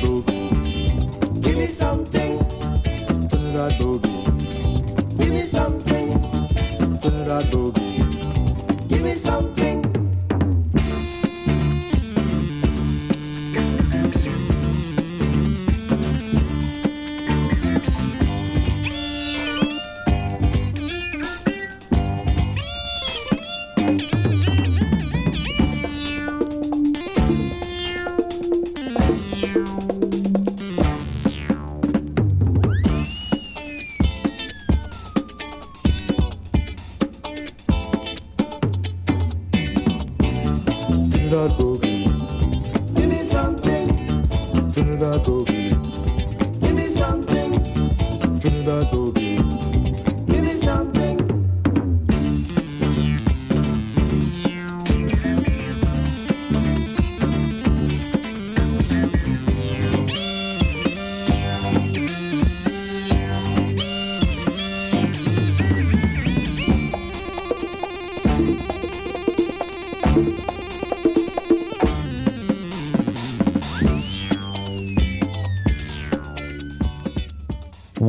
[SPEAKER 19] Give me something,
[SPEAKER 12] Trinidad Boogie.
[SPEAKER 19] give me something,
[SPEAKER 12] Trinidad Boogie.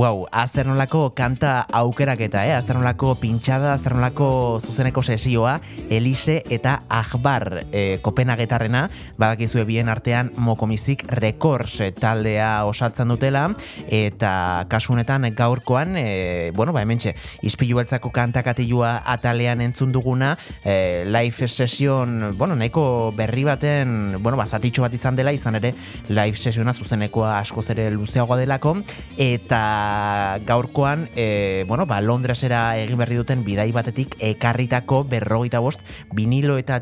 [SPEAKER 4] Wow, azternolako kanta aukeraketa, eh? azternolako pintxada, azternolako zuzeneko sesioa, Elise eta Ahbar eh, Kopenagetarrena, badakizue bien artean Mokomizik Records eh, taldea osatzen dutela, eta kasu honetan gaurkoan, eh, bueno, ba hementxe, izpilu beltzako kantakatilua atalean entzun duguna, eh, live session, bueno, nahiko berri baten, bueno, bazatitxo bat izan dela, izan ere live sessiona zuzenekoa askoz ere luzeagoa delako, eta gaurkoan, e, bueno, ba, Londresera egin berri duten bidai batetik ekarritako berrogeita bost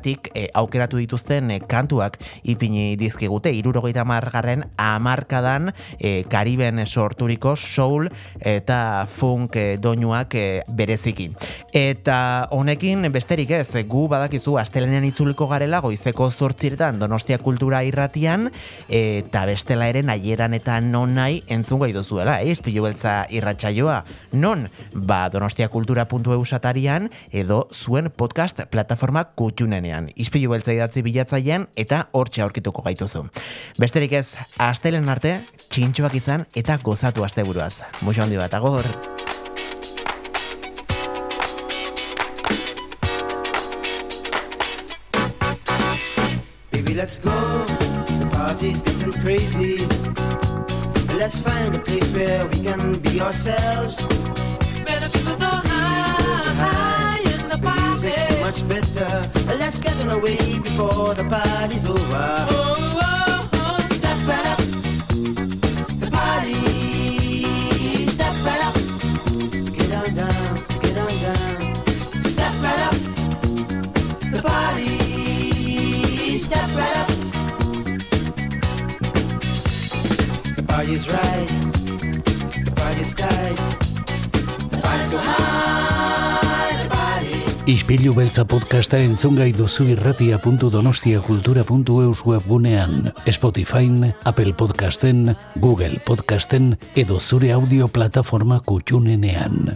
[SPEAKER 4] viniloetatik e, aukeratu dituzten e, kantuak ipini dizkigute, irurogeita margarren amarkadan e, Kariben sorturiko soul eta funk e, doinuak e, bereziki. Eta honekin besterik ez, gu badakizu astelenean itzuliko garela goizeko zortziretan Donostia Kultura irratian eta bestela ere nahieran eta non nahi entzun gai duzuela, eh? Ispilu beltza irratsaioa. Non? Ba, donostiakultura.eu satarian edo zuen podcast plataforma kutxunenean. Ispilu beltza idatzi bilatzailean eta hortxe aurkituko gaituzu. Besterik ez, astelen arte, txintxoak izan eta gozatu asteburuaz. Muxo handi bat, agor!
[SPEAKER 7] Baby, let's go. The party's getting crazy. Let's find a place where we can be ourselves.
[SPEAKER 20] Better people
[SPEAKER 7] much better. Let's get on away before the party's over.
[SPEAKER 20] Oh, oh, oh,
[SPEAKER 7] Step right up. The party. Step right up. Get on down. Get on down. Step right up. The party. Step right up. The party's right. The party's tight. The party's so high.
[SPEAKER 3] Ispilu beltza podcasta entzungai duzu irratia.donostiakultura.eus webgunean, Spotifyn, Apple Podcasten, Google Podcasten edo zure audio plataforma kutxunenean.